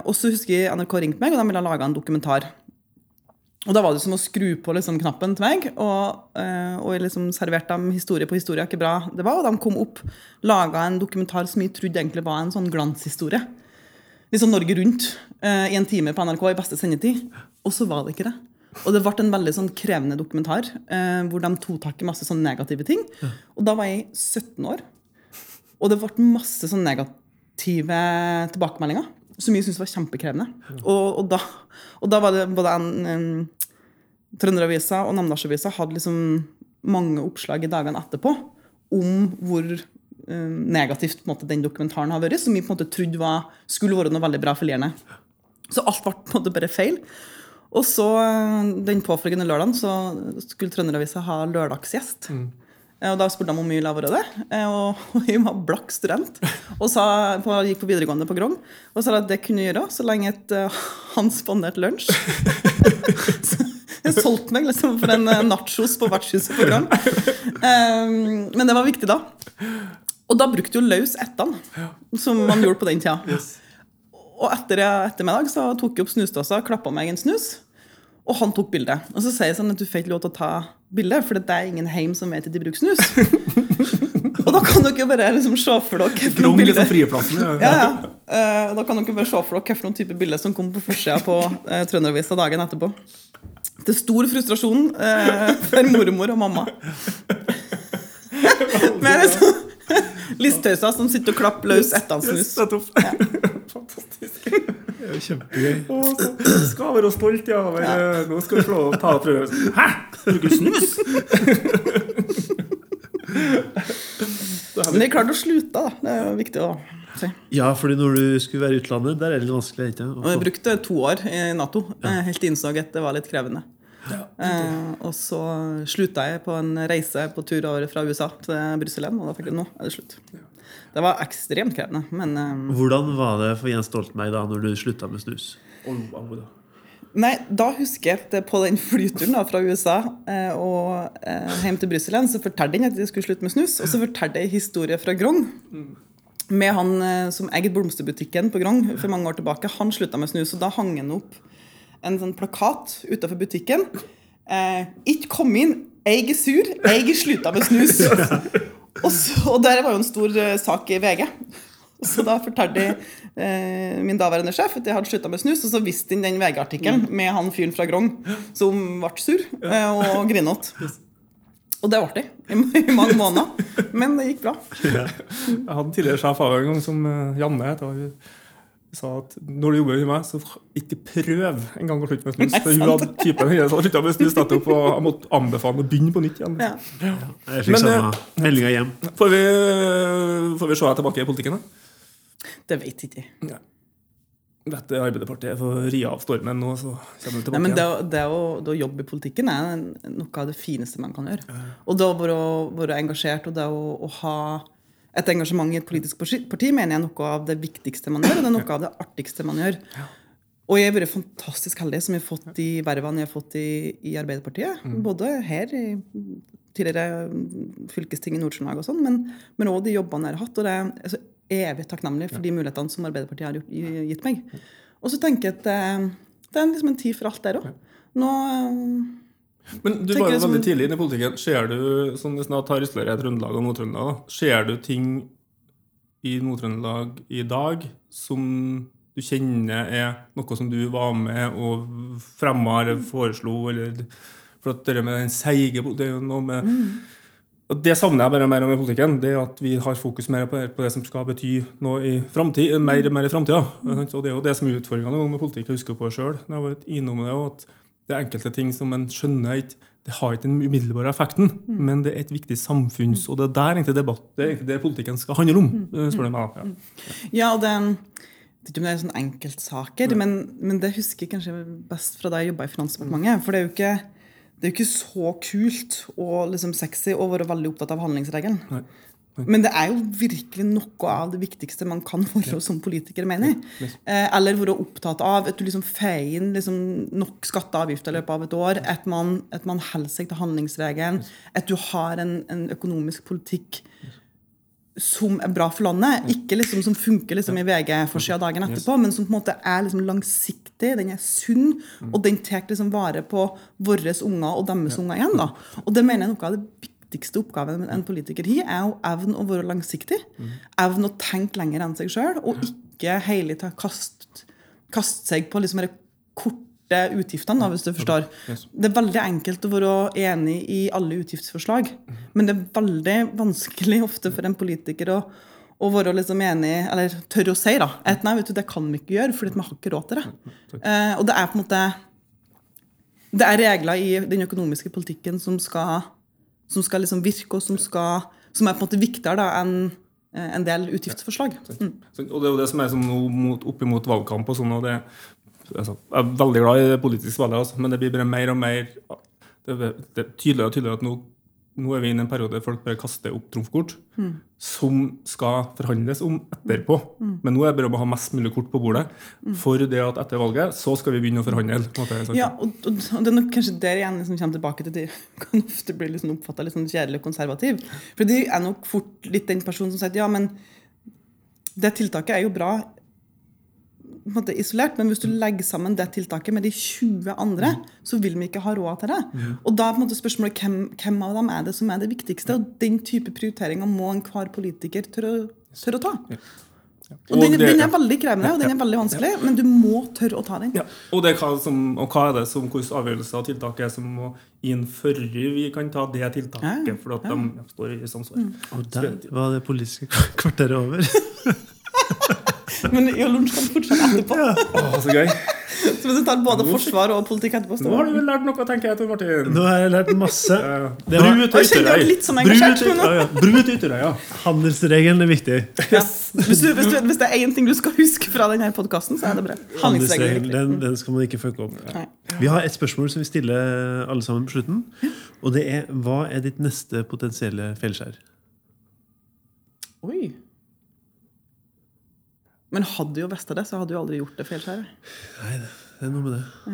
Og så husker jeg NRK ringte meg, og de ville lage en dokumentar. Og da var det som å skru på liksom, knappen til meg, og, eh, og jeg liksom serverte dem historie på historie. Ikke bra det var, Og de kom opp, laga en dokumentar som jeg trodde egentlig var en sånn glanshistorie. Litt sånn Norge Rundt eh, i en time på NRK i beste sendetid. Og så var det ikke det. Og det ble en veldig sånn krevende dokumentar eh, hvor de tok tak i masse sånne negative ting. Og da var jeg 17 år. Og det ble masse sånn negative tilbakemeldinger som jeg syntes var kjempekrevende. Og, og, da, og da var det både en, en Trønderavisa og Namdalsavisa hadde liksom mange oppslag i dagene etterpå om hvor um, negativt måte, den dokumentaren har vært, som jeg på en måte trodde var, skulle være noe veldig bra for Lierne. Så alt ble på en måte bare feil. Og så eh, den påfølgende lørdagen så skulle Trønderavisa ha lørdagsgjest. Eh, Og da spurte de om mye lavere det. Eh, Og jeg var blakk student og sa, på, gikk på videregående på Grong og sa at det kunne jeg gjøre så lenge et, uh, han spanderte lunsj. Jeg solgte meg liksom for en eh, nachos på vertshuset på Grong. Um, Men det var viktig da. Og da brukte jo løs ettan, som man gjorde på den tida. Og etter ettermiddag så tok jeg opp snusdåsa, klappa meg en snus, og han tok bilde. Og så sier jeg sånn at du får ikke lov til å ta bilde, for det er ingen heim som vet at de bruker snus. og da kan dere bare liksom se for dere hvilke bilder- liksom. Ja. ja, ja. Eh, da kan dere bare se for dere hvilken type bilder som kom på forsida på uh, Trønderavisa dagen etterpå. Til stor frustrasjon uh, for mormor og mamma. Men liksom Listtøysa som sitter og klapper løs etter han snus. Fantastisk. Det er jo kjempegøy. Så skal være stolt, ja. Over, ja. Nå skal vi slå opp, ta og prøve. Hæ? Bruker du snus? Men jeg klarte å slutte, da. Det er jo viktig å si. Ja, fordi når du skulle være i utlandet, der er det litt vanskelig. ikke Og jeg brukte to år i Nato, eh, helt til innså at det var litt krevende. Eh, og så slutta jeg på en reise på tur over fra USA til Brussel igjen, og da fikk jeg nå er det slutt. Det var ekstremt krevende, men eh, Hvordan var det for Jens Stoltenberg da når du slutta med snus? Nei, da husker jeg at på den flyturen da, fra USA eh, og eh, hjem til Brussel igjen, så fortalte jeg at jeg skulle slutte med snus. Og så fortalte jeg en historie fra Grong. Med han eh, som eide blomsterbutikken på Grong for mange år tilbake. Han slutta med snus, og da hang han opp en sånn plakat utenfor butikken. Eh, 'Ikke kom inn, jeg er sur, jeg slutta med snus'. og, så, og der var jo en stor uh, sak i VG. Så da fortalte jeg eh, min daværende sjef at jeg hadde slutta med snus, og så viste han den VG-artikkelen med han fyren fra Grong som ble sur eh, og grinete. Og det ble jeg i, i mange måneder. Men det gikk bra. Jeg hadde en tidligere sjef av en gang som eh, Janne het. Sa at når du jobber med meg, så ikke prøv en gang å slutte med snus. For hun hadde typen hennes hadde slutta med snus nettopp, og jeg måtte anbefale å begynne på nytt igjen. Ja. Jeg fikk Men, samme meldinga hjem. Får, vi, får vi se deg tilbake i politikken, da? Det vet ikke jeg. Ja. Dette Arbeiderpartiet får ri av stormen nå, så kommer du tilbake Nei, men det, det, å, det å jobbe i politikken er noe av det fineste man kan gjøre. Og det å være, være engasjert og det å, å ha et engasjement i et politisk parti, mener jeg er noe av det viktigste man gjør, og det er noe av det artigste man gjør. Og jeg har vært fantastisk heldig som jeg har fått de vervene jeg har fått i, i Arbeiderpartiet. Både her i tidligere fylkesting i Nord-Trøndelag og sånn, men, òg de jobbene jeg har hatt. Og det er altså, så evig takknemlig for de mulighetene som Arbeiderpartiet har gjort, gitt meg. Og så tenker jeg at det, det er liksom en tid for alt der òg. Nå eh, Men du var jo som- veldig tidlig inne i politikken. Ser du, som hvis jeg tar ytterligere Trøndelag og Nord-Trøndelag, ser du ting i Nord-Trøndelag i dag som du kjenner er noe som du var med og fremma eller foreslo, eller For det med den seige Det er jo noe med og Det savner jeg bare mer om i politikken. Det at vi har fokus mer på det, på det som skal bety noe i framtid, mer mer i framtida. Og det er jo det som er utfordringa med politikk. Jeg husker på det sjøl. Jeg har vært innom det, og at det er enkelte ting som en skjønner ikke Det har ikke den umiddelbare effekten, men det er et viktig samfunns... Og det er der egentlig debatt, det er egentlig det politikken skal handle om. spør du meg. Ja. Ja, og det vet ikke om det er sånn enkeltsaker, men, men det husker jeg kanskje best fra da jeg jobba i Finansdepartementet. For det er jo ikke, det er jo ikke så kult og liksom sexy å være veldig opptatt av handlingsregelen. Nei. Men det er jo virkelig noe av det viktigste man kan være som politiker, mener jeg. Eh, eller være opptatt av at du liksom feier inn liksom nok skatte og avgifter i løpet av et år. At man, at man holder seg til handlingsregelen. At du har en, en økonomisk politikk som er bra for landet. Ikke liksom som funker liksom i VG-forsida dagen etterpå, men som på en måte er liksom langsiktig, den er sunn, og den tar liksom vare på våre unger og deres unger igjen. da. Og det mener jeg er noe av det viktigste oppgaven en politiker har, er jo evnen å være langsiktig. evnen å tenke lenger enn seg sjøl, og ikke hele tida kaste kaste seg på liksom de korte utgiftene, hvis du forstår. Det er veldig enkelt å være enig i alle utgiftsforslag, men det er veldig vanskelig ofte for en politiker å, og være liksom enig, eller tørre å si da, at nei, vet du, det kan vi ikke gjøre, fordi vi har ikke råd til det. Eh, og det er på en måte det er regler i den økonomiske politikken som skal, som skal liksom virke, og som, skal, som er på en måte viktigere enn eh, en del utgiftsforslag. Mm. Og det er jo det som er sånn opp imot valgkamp og sånn, og det, altså, jeg er veldig glad i det politiske valget, altså, men det blir bare mer og mer det, det er tydeligere og tydeligere at nå, nå er vi inne i en periode der folk bare kaster opp trumfkort som skal forhandles om etterpå. Men nå er det bare om å ha mest mulig kort på bordet for det at etter valget så skal vi begynne å forhandle. måte. Ja, og, og, og det er nok kanskje der igjen som kommer tilbake til at de kan ofte bli liksom oppfatta litt sånn kjedelig og konservativ. For de er nok fort litt den personen som sier ja, men det tiltaket er jo bra måte isolert, men hvis du legger sammen det tiltaket med de 20 andre, så vil vi ikke ha råd til det. Og da er på en måte spørsmålet hvem, hvem av dem er det som er det viktigste? Og den type prioriteringer må enhver politiker tørre, å- tørre å ta. Og Og den, det- den er veldig krevende og den er veldig vanskelig, men du må tørre å ta den. Ja, og, det er hva som, og hva er det som hvilke avgjørelser av tiltaket er som må inn før vi kan ta det tiltaket? Ja, For at de står i samsvar. Og der var det politiske kvarteret over. Men lunsj kan fortsette etterpå. Å, så gøy! Så hvis du tar både forsvar og politikk etterpå Nå har du vel lært noe, tenker jeg, Tor Martin. Nå har jeg lært masse. Ja, ja. Det var- Bru til Ytterøy. Brut nå- ja, ja. Ytterøy, ja. Handelsregelen er viktig. Yes. Hvis, du, hvis, du, hvis det er én ting du skal huske fra denne podkasten, så er det bra. Handelsregelen, den, den skal man ikke fucke opp. Nei. Vi har et spørsmål som vi stiller alle sammen på slutten. Og det er hva er ditt neste potensielle feilskjær? Oi. Men hadde jo visst det, så hadde du aldri gjort det feilskjæret. Nei, det er noe med det.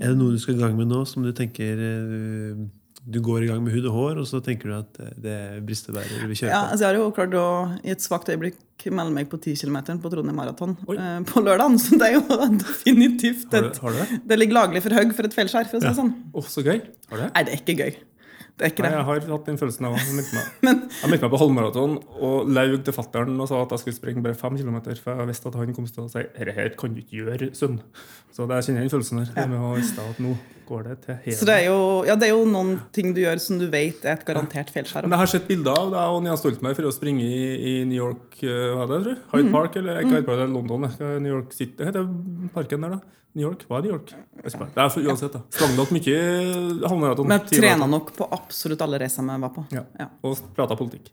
Er det noe du skal i gang med nå som du tenker eh, Du går i gang med hud og hår, og så tenker du at eh, det er bristebærer du vil kjøre Ja, altså jeg har jo klart å i et svakt øyeblikk melde meg på 10 km på Trondheim Maraton eh, på lørdag. Så det er jo definitivt Har du, har du det? Det ligger laglig for høy for et feilskjær, for å si det sånn. Oh, så gøy. Har du det? Nei, det er ikke gøy. Det er ikke Nei, jeg har hatt den følelsen av Jeg meldte meg, Men jeg meldte meg på halvmaraton og laug til fatter'n og sa at jeg skulle springe bare fem kilometer, for jeg visste at han kom til å si dette her kan du ikke gjøre, sønn. Så det kjenner jeg den følelsen der. Det med å vite at nå går det til Så det er, jo, ja, det er jo noen ting du gjør som du vet er et garantert feilskjær. Men jeg har sett bilder av deg og Nia Stoltenberg for å springe i, i New York eh, hva er det, tror. Hyde Park, eller ikke Hyde Park, det er London. New York City Hva heter parken der, da? New York? Hva er New York? Det er for uansett, da. Sprang dere mye halvmaraton? Men jeg trena nok på absolutt alle reisene jeg var på. Ja. Og prata politikk.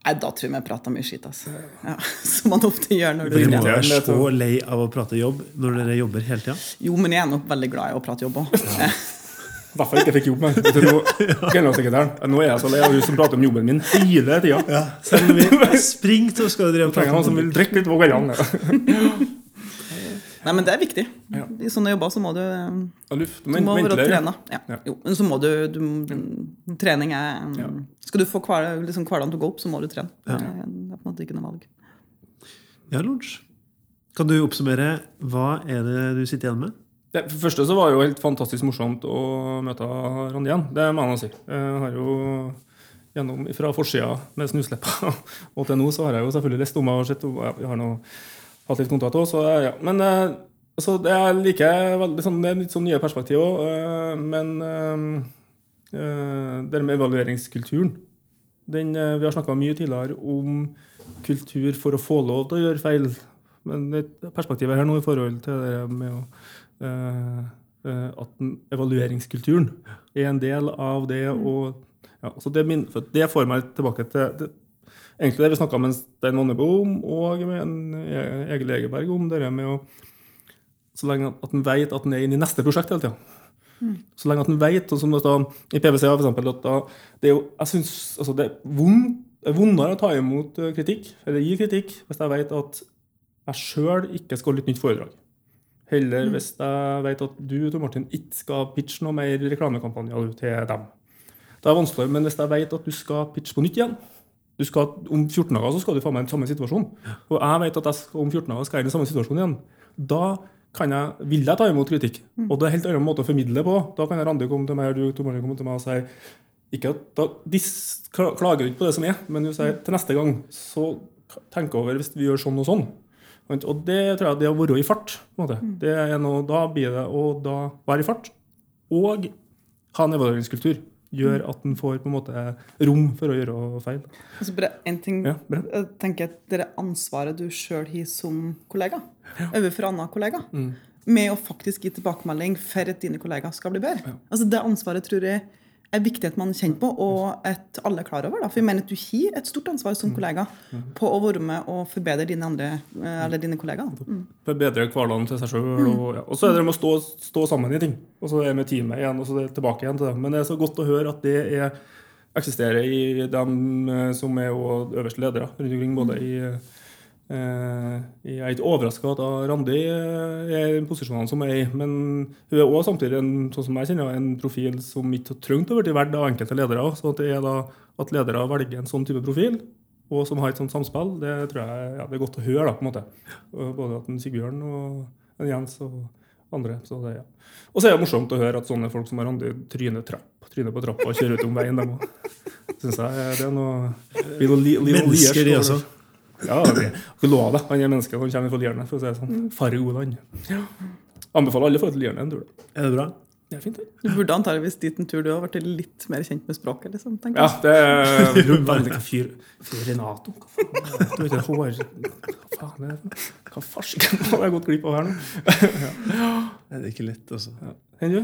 Nei, da tror jeg vi prata mye skitt, altså. Ja, som man ofte gjør når du Dere må Ja, være så lei av å prate jobb når dere jobber hele tida. Jo, men jeg er nok veldig glad i å prate jobb òg. I hvert fall ikke fikk jobb med. Nå, generalsekretæren, nå er jeg så lei av hun som prater om jobben min hele tida. Selv om vi springer, så skal og Trenger prate noen som vil drikke litt på kveldene. Nei, men det er viktig. Ja. I sånne jobber så må du, Og luft, du men, må være trena. Ja. Ja. Jo, men så må du, du Trening er Ja. Skal du få hverdagen liksom, til å gå opp, så må du trene. Det er det er på en måte ikke noe valg. Ja, Lorentz. Kan du oppsummere hva er det du sitter igjen med? Det, for det første så var det jo helt fantastisk morsomt å møte Randi igjen. Det må jeg si. Jeg har jo gjennom fra forsida med snusleppa og til nå så har jeg jo selvfølgelig lest om henne og sett om hatt litt kontakt òg, så ja. Men eh, altså, det er like veldig sånn, det er litt sånn nye perspektiv òg. Men eh, eh, det med evalueringskulturen den, eh, Vi har snakka mye tidligere om kultur for å få lov til å gjøre feil. Men det perspektivet her nå i forhold til det med å eh, eh, at evalueringskulturen er en del av det å ja, så det, min, det får meg tilbake til det, egentlig det vi snakka med Stein Mannebo om, og med en E- Egil Egeberg om det med å Så lenge at en vet at en er inne i neste prosjekt hele tida. Så lenge at en vet, og som står i PwC for eksempel, at da, det er jo, jeg synes, altså det er vond, er vondere å ta imot eh, kritikk, eller gi kritikk, hvis jeg vet at jeg sjøl ikke skal holde et nytt foredrag. Heller hvis jeg vet at du Tor Martin, ikke skal pitche noe mer reklamekampanjer til dem. Det er vanskeligere, men hvis jeg vet at du skal pitche på nytt igjen skal, Om 14 dager så skal du få meg i den samme situasjon. Og jeg vet at jeg skal, om 14 dager skal jeg i den samme situasjonen igjen. Da kan jeg, vil jeg ta imot kritikk. Og det er en helt annen måte å formidle på. Da kan Randi komme til meg, du Tor komme til meg og si ikke at da, De klager ikke på det som er, men du sier til neste gang så tenk over hvis vi gjør sånn og sånn. Og det tror jeg det å være i fart. på en måte. Det er noe, Da blir det å da være i fart og ha en evalueringskultur. Gjør at en får på en måte rom for å gjøre feil. Altså bare en ting, Ja, jeg tenker at Det er ansvaret du sjøl har som kollega overfor annen kollega. Mm. Med å faktisk gi tilbakemelding for at dine kollegaer skal bli bedre. Altså Det ansvaret tror jeg er viktig at man kjenner på, og at alle er klar over. Da. For jeg mener at du har et stort ansvar Mm. som kollega på å være med og forbedre dine, andre, eh, eller dine kollegaer. Mm. Forbedre hverdagen til seg sjøl. Og, ja. og så er det med å stå, stå sammen i ting. Og så er det med teamet igjen, og så er det tilbake igjen til dem. Men det er så godt å høre at det er, eksisterer i dem eh, som er øverste ledere rundt omkring. både i eh, Jeg er ikke overraska at Randi eh, er i posisjonen som er i, men hun er også samtidig en, sånn som jeg kjenner, en profil som ikke har trengt å bli valgt av enkelte ledere. Så at det er da at ledere velger en sånn type profil, og som har et sånt samspill, det tror jeg ja, det er godt å høre. da, på en måte. Både at en Sigbjørn og en Jens og andre. Så det, ja. Og så er det morsomt å høre at sånne folk som Randi tryner, trapp, tryner på trappa og kjører ut om veien. dem. Synes jeg det er noe, Mennesker, de også. Ja, okay. Lov det. Han er menneske, han kommer fra Lierne. for å si det sånn. Far i gode land. Anbefaler alle å få til Lierne en tur. Er det bra? Det er fint, det. Du burde antageligvis dit en tur du har vært litt mer kjent med språket. liksom, tenker Ja, det er veldig fyr, fyr Renato? Hva faen? Du vet hår... Hva faen er det? Hva farsken har jeg gått glipp av her nå? ja. Det er ikke lett, altså. Enn du?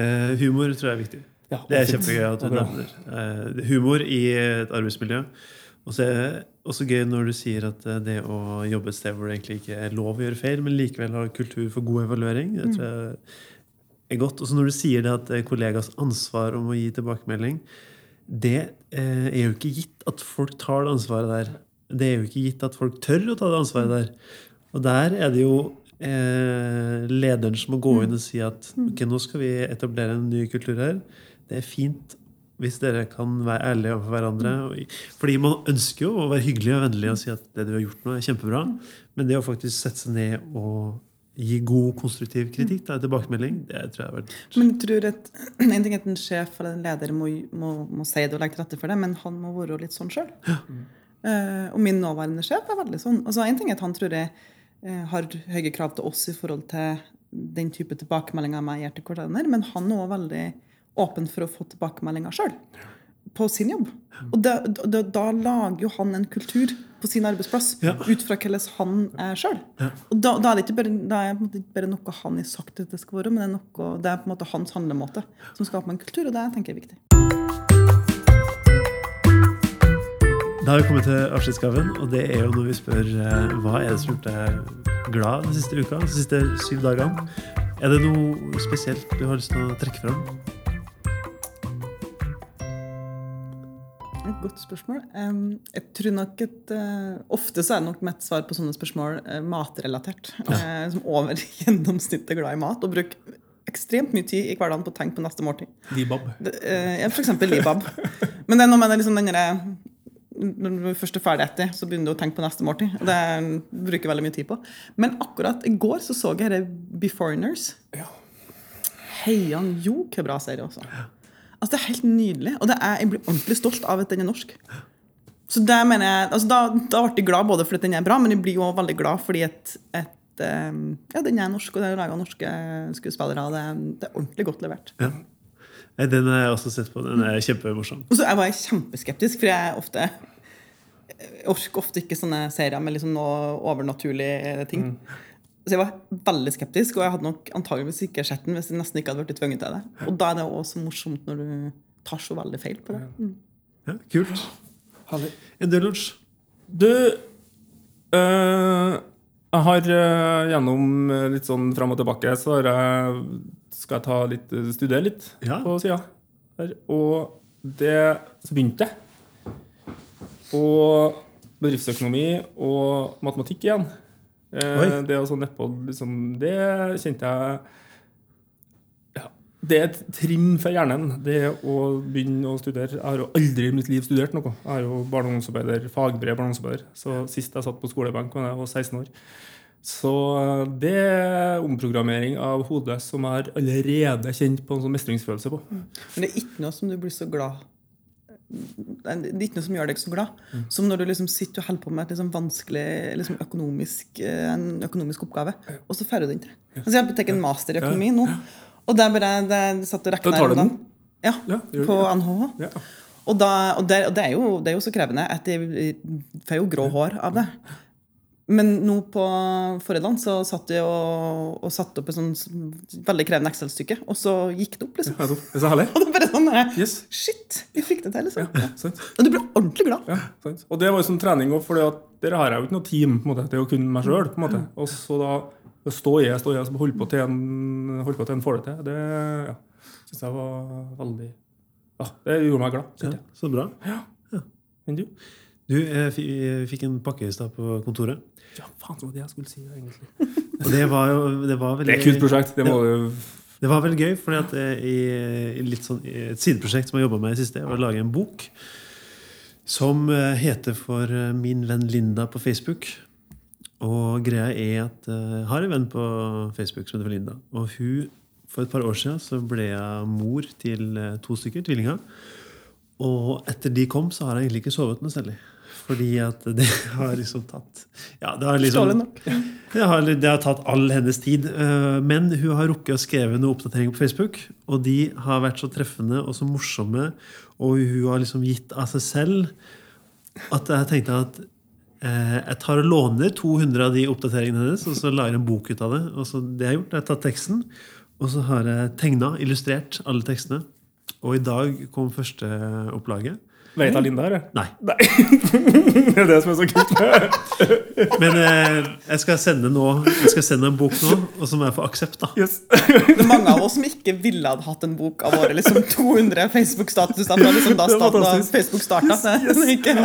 Eh, humor tror jeg er viktig. Ja, Det er kjempegøy at du Ja, nevner uh, humor i et arbeidsmiljø. Og så er også gøy når du sier at eh, det å jobbe et sted hvor det egentlig ikke er lov å gjøre feil, men likevel ha kultur for god evaluering, det tror jeg er godt. Og så når du sier det at er kollegas ansvar om å gi tilbakemelding, det eh, er jo ikke gitt at folk tar det ansvaret der. Det er jo ikke gitt at folk tør å ta det ansvaret der. Og der er det jo eh, lederen som må gå inn og si at ok, nå skal vi etablere en ny kultur her. Det er fint hvis dere kan være ærlige overfor hverandre. Fordi man ønsker jo å være hyggelig og vennlig og si at det du har gjort nå, er kjempebra. Men det å faktisk sette seg ned og gi god, konstruktiv kritikk, da, tilbakemelding, det tror jeg har vært Men jeg tror at En ting er at en sjef eller en leder må, må, må si det og legge til rette for det, men han må være litt sånn sjøl. og min nåværende sjef er veldig sånn. Altså, en ting er at han tror jeg uh, har høye krav til oss i forhold til den type tilbakemeldinger jeg gir til hverandre, men han er også veldig åpen for å få tilbakemeldinger sjøl. På sin jobb. Og da, da, da lager jo han en kultur på sin arbeidsplass Ja. ut fra hvordan han er sjøl. Og da, da er det ikke bare, er det ikke bare noe han har sagt at det skal være, men det er, noe, det er på en måte hans handlemåte som skaper en kultur, og det tenker jeg er viktig. Da har vi kommet til avskjedsgaven, og det er jo når vi spør eh, hva er det som har gjort deg glad den siste uka, de siste syv dagene. Er det noe spesielt du har lyst til å trekke fram? Godt spørsmål. Jeg tror nok at eh, Ofte så er nok mitt svar på sånne spørsmål eh, matrelatert. Ja. som over gjennomsnittet glad i mat. Og bruker ekstremt mye tid i hverdagen på å tenke på neste måltid. Libab. Eh, ja, for eksempel libab. Men det er noe med det liksom den derre Når du først er ferdig etter, så begynner du å tenke på neste måltid. Det bruker jeg veldig mye tid på. Men akkurat i går så så jeg dette Beforeigners. Ja. Heian jo, hvor bra serie også. Altså, det er helt nydelig. Og det er, jeg blir ordentlig stolt av at den er norsk. Så det mener jeg, altså da, da ble jeg glad både fordi den er bra, men jeg blir jo veldig glad fordi at, et, eh, ja, den er norsk, og det er laga norske skuespillere. og Det, det er ordentlig godt levert. Ja. Den har jeg også sett på. Den er kjempemorsom. Og så var jeg kjempeskeptisk, for jeg ofte jeg orker ofte ikke sånne serier med liksom noe overnaturlige ting. Så jeg var veldig skeptisk, og jeg hadde nok antageligvis ikke sett den hvis jeg nesten ikke hadde vært tvunget til det. Og da er det også morsomt når du tar så veldig feil på det. Mm. Ja, kult. Herlig. Du øh, Jeg har uh, gjennom litt sånn fram og tilbake så har jeg, skal jeg ta litt, studere litt Ja. på sida. Og det så begynte jeg. Og bedriftsøkonomi og matematikk igjen. Eh, Oi. det å sånn nedpå, liksom, det kjente jeg ja, Det er et trim for hjernen, det å begynne å studere. Jeg har jo aldri i mitt liv studert noe. Jeg har jo barne- og ungdomsarbeider, fagbrev barne- og ungdomsarbeider. Så sist jeg satt på skolebenk, var jeg var 16 år. Så det er omprogrammering av hodet som jeg har allerede kjent på en sånn mestringsfølelse på. Men det er ikke noe som du blir så glad Det er ikke noe som gjør deg så glad Mm. som når du liksom sitter og holder på med et liksom vanskelig liksom økonomisk, eh, en økonomisk oppgave, og så får du den til. Altså, jeg har tatt en master i økonomi nå, og det er bare det satt og regna tar her om dagen. Ja, Ja, på ja. NHH. Ja. Og, da, og, det, og det, er jo, det er jo så krevende at jeg får jo grå hår av det. Men nå på forrige så satt jeg og, og satte opp et sånn veldig krevende Excel-stykke, og så gikk det opp, liksom. Ja, Det er så herlig. Og det bare sånn Yes. Shit, vi fikk det til, liksom. Ja, sant. Og du ble ordentlig glad. Ja, sant. Og det var jo som trening òg, for der har jeg jo ikke noe team. på en måte, Det er jo kun meg sjøl. Og så da å stå i stå i og holde på til en, holde på til en får det til, det ja, syns jeg var veldig Ja, det gjorde meg glad. Ja, så bra. så bra. Enn du? Du jeg fikk en pakke i stad på kontoret. Ja, faen, det var det jeg skulle si, egentlig. Og det var jo det var Det er et kult prosjekt. Det må det, Det var veldig gøy, fordi at eh, i, i sånn, et sideprosjekt som jeg jobba med i siste, var å lage en bok som eh, heter For eh, min venn Linda på Facebook. Og greia er at jeg har en venn på Facebook som heter for Linda. Og hun, for et par år siden så ble jeg mor til to stykker, tvillinger. Og etter de kom, så har jeg egentlig ikke sovet noe særlig. Fordi at det har liksom tatt Ja, det har liksom det har, det har tatt all hennes tid. eh, Men hun har rukket å skrive noen oppdateringer på Facebook. Og de har vært så treffende og så morsomme, og hun har liksom gitt av seg selv at jeg tenkte at eh, jeg tar og låner 200 av de oppdateringene hennes, og så lager jeg en bok ut av det. Og så det jeg har gjort, er tatt teksten, og så har jeg tegna, illustrert alle tekstene. Og i dag kom første opplaget. Vet Linda her, Nei. Nei. Det er det som er så kult. Men eh, jeg skal sende nå Jeg skal sende en bok nå, og så må jeg få aksept. da Yes. Det er mange av oss som ikke ville hadde hatt en bok av våre liksom 200 Facebook-statuser fra liksom da, er starten, da. Facebook starta. Yes, yes. ikke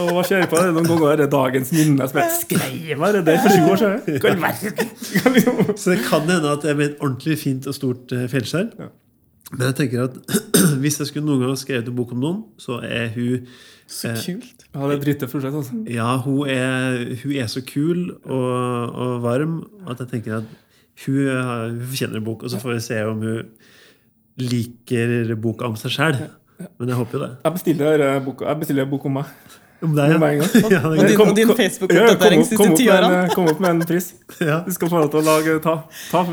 Og hva skjer på det? Noen ganger er det dagens minne som jeg skrev her det der for sju år siden. Så det kan hende at det med et ordentlig fint og stort fjellskjerm. Ja. Men jeg tenker at hvis jeg skulle noen gang skrevet en bok om noen, så er hun så kult. Ja, det er drittøft prosjekt, altså. Ja, hun er, hun er så kul og, og varm at jeg tenker at hun, hun fortjener en bok. Og så får vi se om hun liker boka om seg sjæl. Men jeg håper jo det. Jeg bestiller eh, boka- jeg bestiller en bok om meg. Om deg, Med en gang. ja. Og din, Kom- din Facebook-oppdatering Ja, siste kom ti med årene. Kom opp med en pris. ja. Du skal få lov til å lage Ta, ta,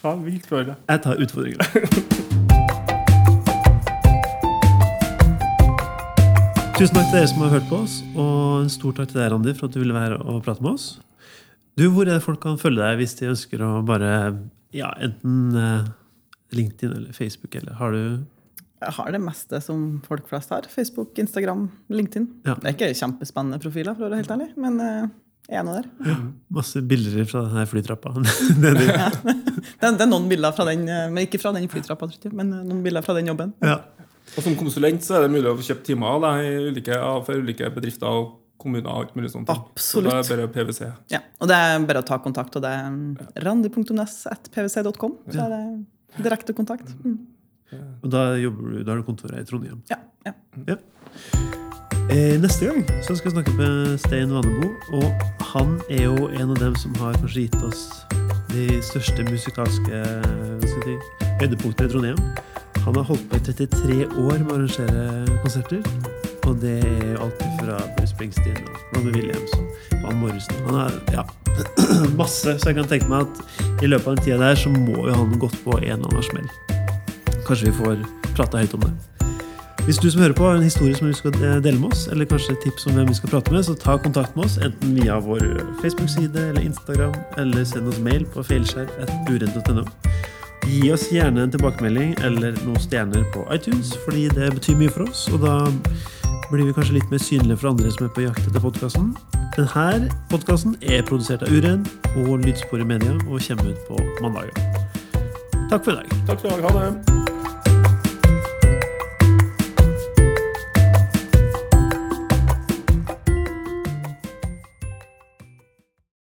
ta vilt for det. Jeg tar utfordringa. Tusen takk til dere som har hørt på oss, og en stor takk til deg, Randi, for at du ville være og prate med oss. Du, Hvor er det folk kan følge deg hvis de ønsker å bare ja, enten eh, LinkedIn eller Facebook, eller har du Jeg har det meste som folk flest har. Facebook, Instagram, LinkedIn. Ja. Det er ikke kjempespennende profiler, for å være helt ærlig, men jeg er nå der. Ja, masse bilder fra denne flytrappa? Det er, det er noen bilder fra den, eh, men ikke fra den flytrappa, men eh, noen bilder fra den jobben. ja. Og som konsulent så er det mulig å kjøpe timer av deg ulike, for ulike bedrifter og kommuner. og alt mulig sånt. Absolutt. Så det er bare PwC. Ja, og det er bare å ta kontakt, og det er randi.nes.pwc.com. Så er det direkte kontakt. Mm. Og da jobber du, da har du kontoret i Trondheim. Ja, ja. Ja. Eh, neste gang så skal jeg snakke med Stein Vannebo. og han er jo en av dem som har kanskje gitt oss de største musikalske høydepunktene si, i Trondheim. Han har holdt på i 33 år med å arrangere konserter. Og det er alltid fra Bruce Springsteen og Robbie Williams og Van Morrison. Han har ja, masse, så jeg kan tenke meg at i løpet av den tida der så må jo han gått på en eller annen smell. Kanskje vi får prata høyt om det. Hvis du som hører på har en historie som du skal dele med oss, eller kanskje tips om hvem vi skal prate med, så ta kontakt med oss enten via vår Facebook-side eller Instagram, eller send oss mail på feilskjær.uredd.no. Gi oss gjerne en tilbakemelding eller noen stjerner på iTunes, fordi det betyr mye for oss, og da blir vi kanskje litt mer synlige for andre som er på jakt etter podkasten. Denne podkasten er produsert av Uren og Lydsporet Media og kommer ut på mandager. Takk for i dag. Takk skal du ha. Ha det.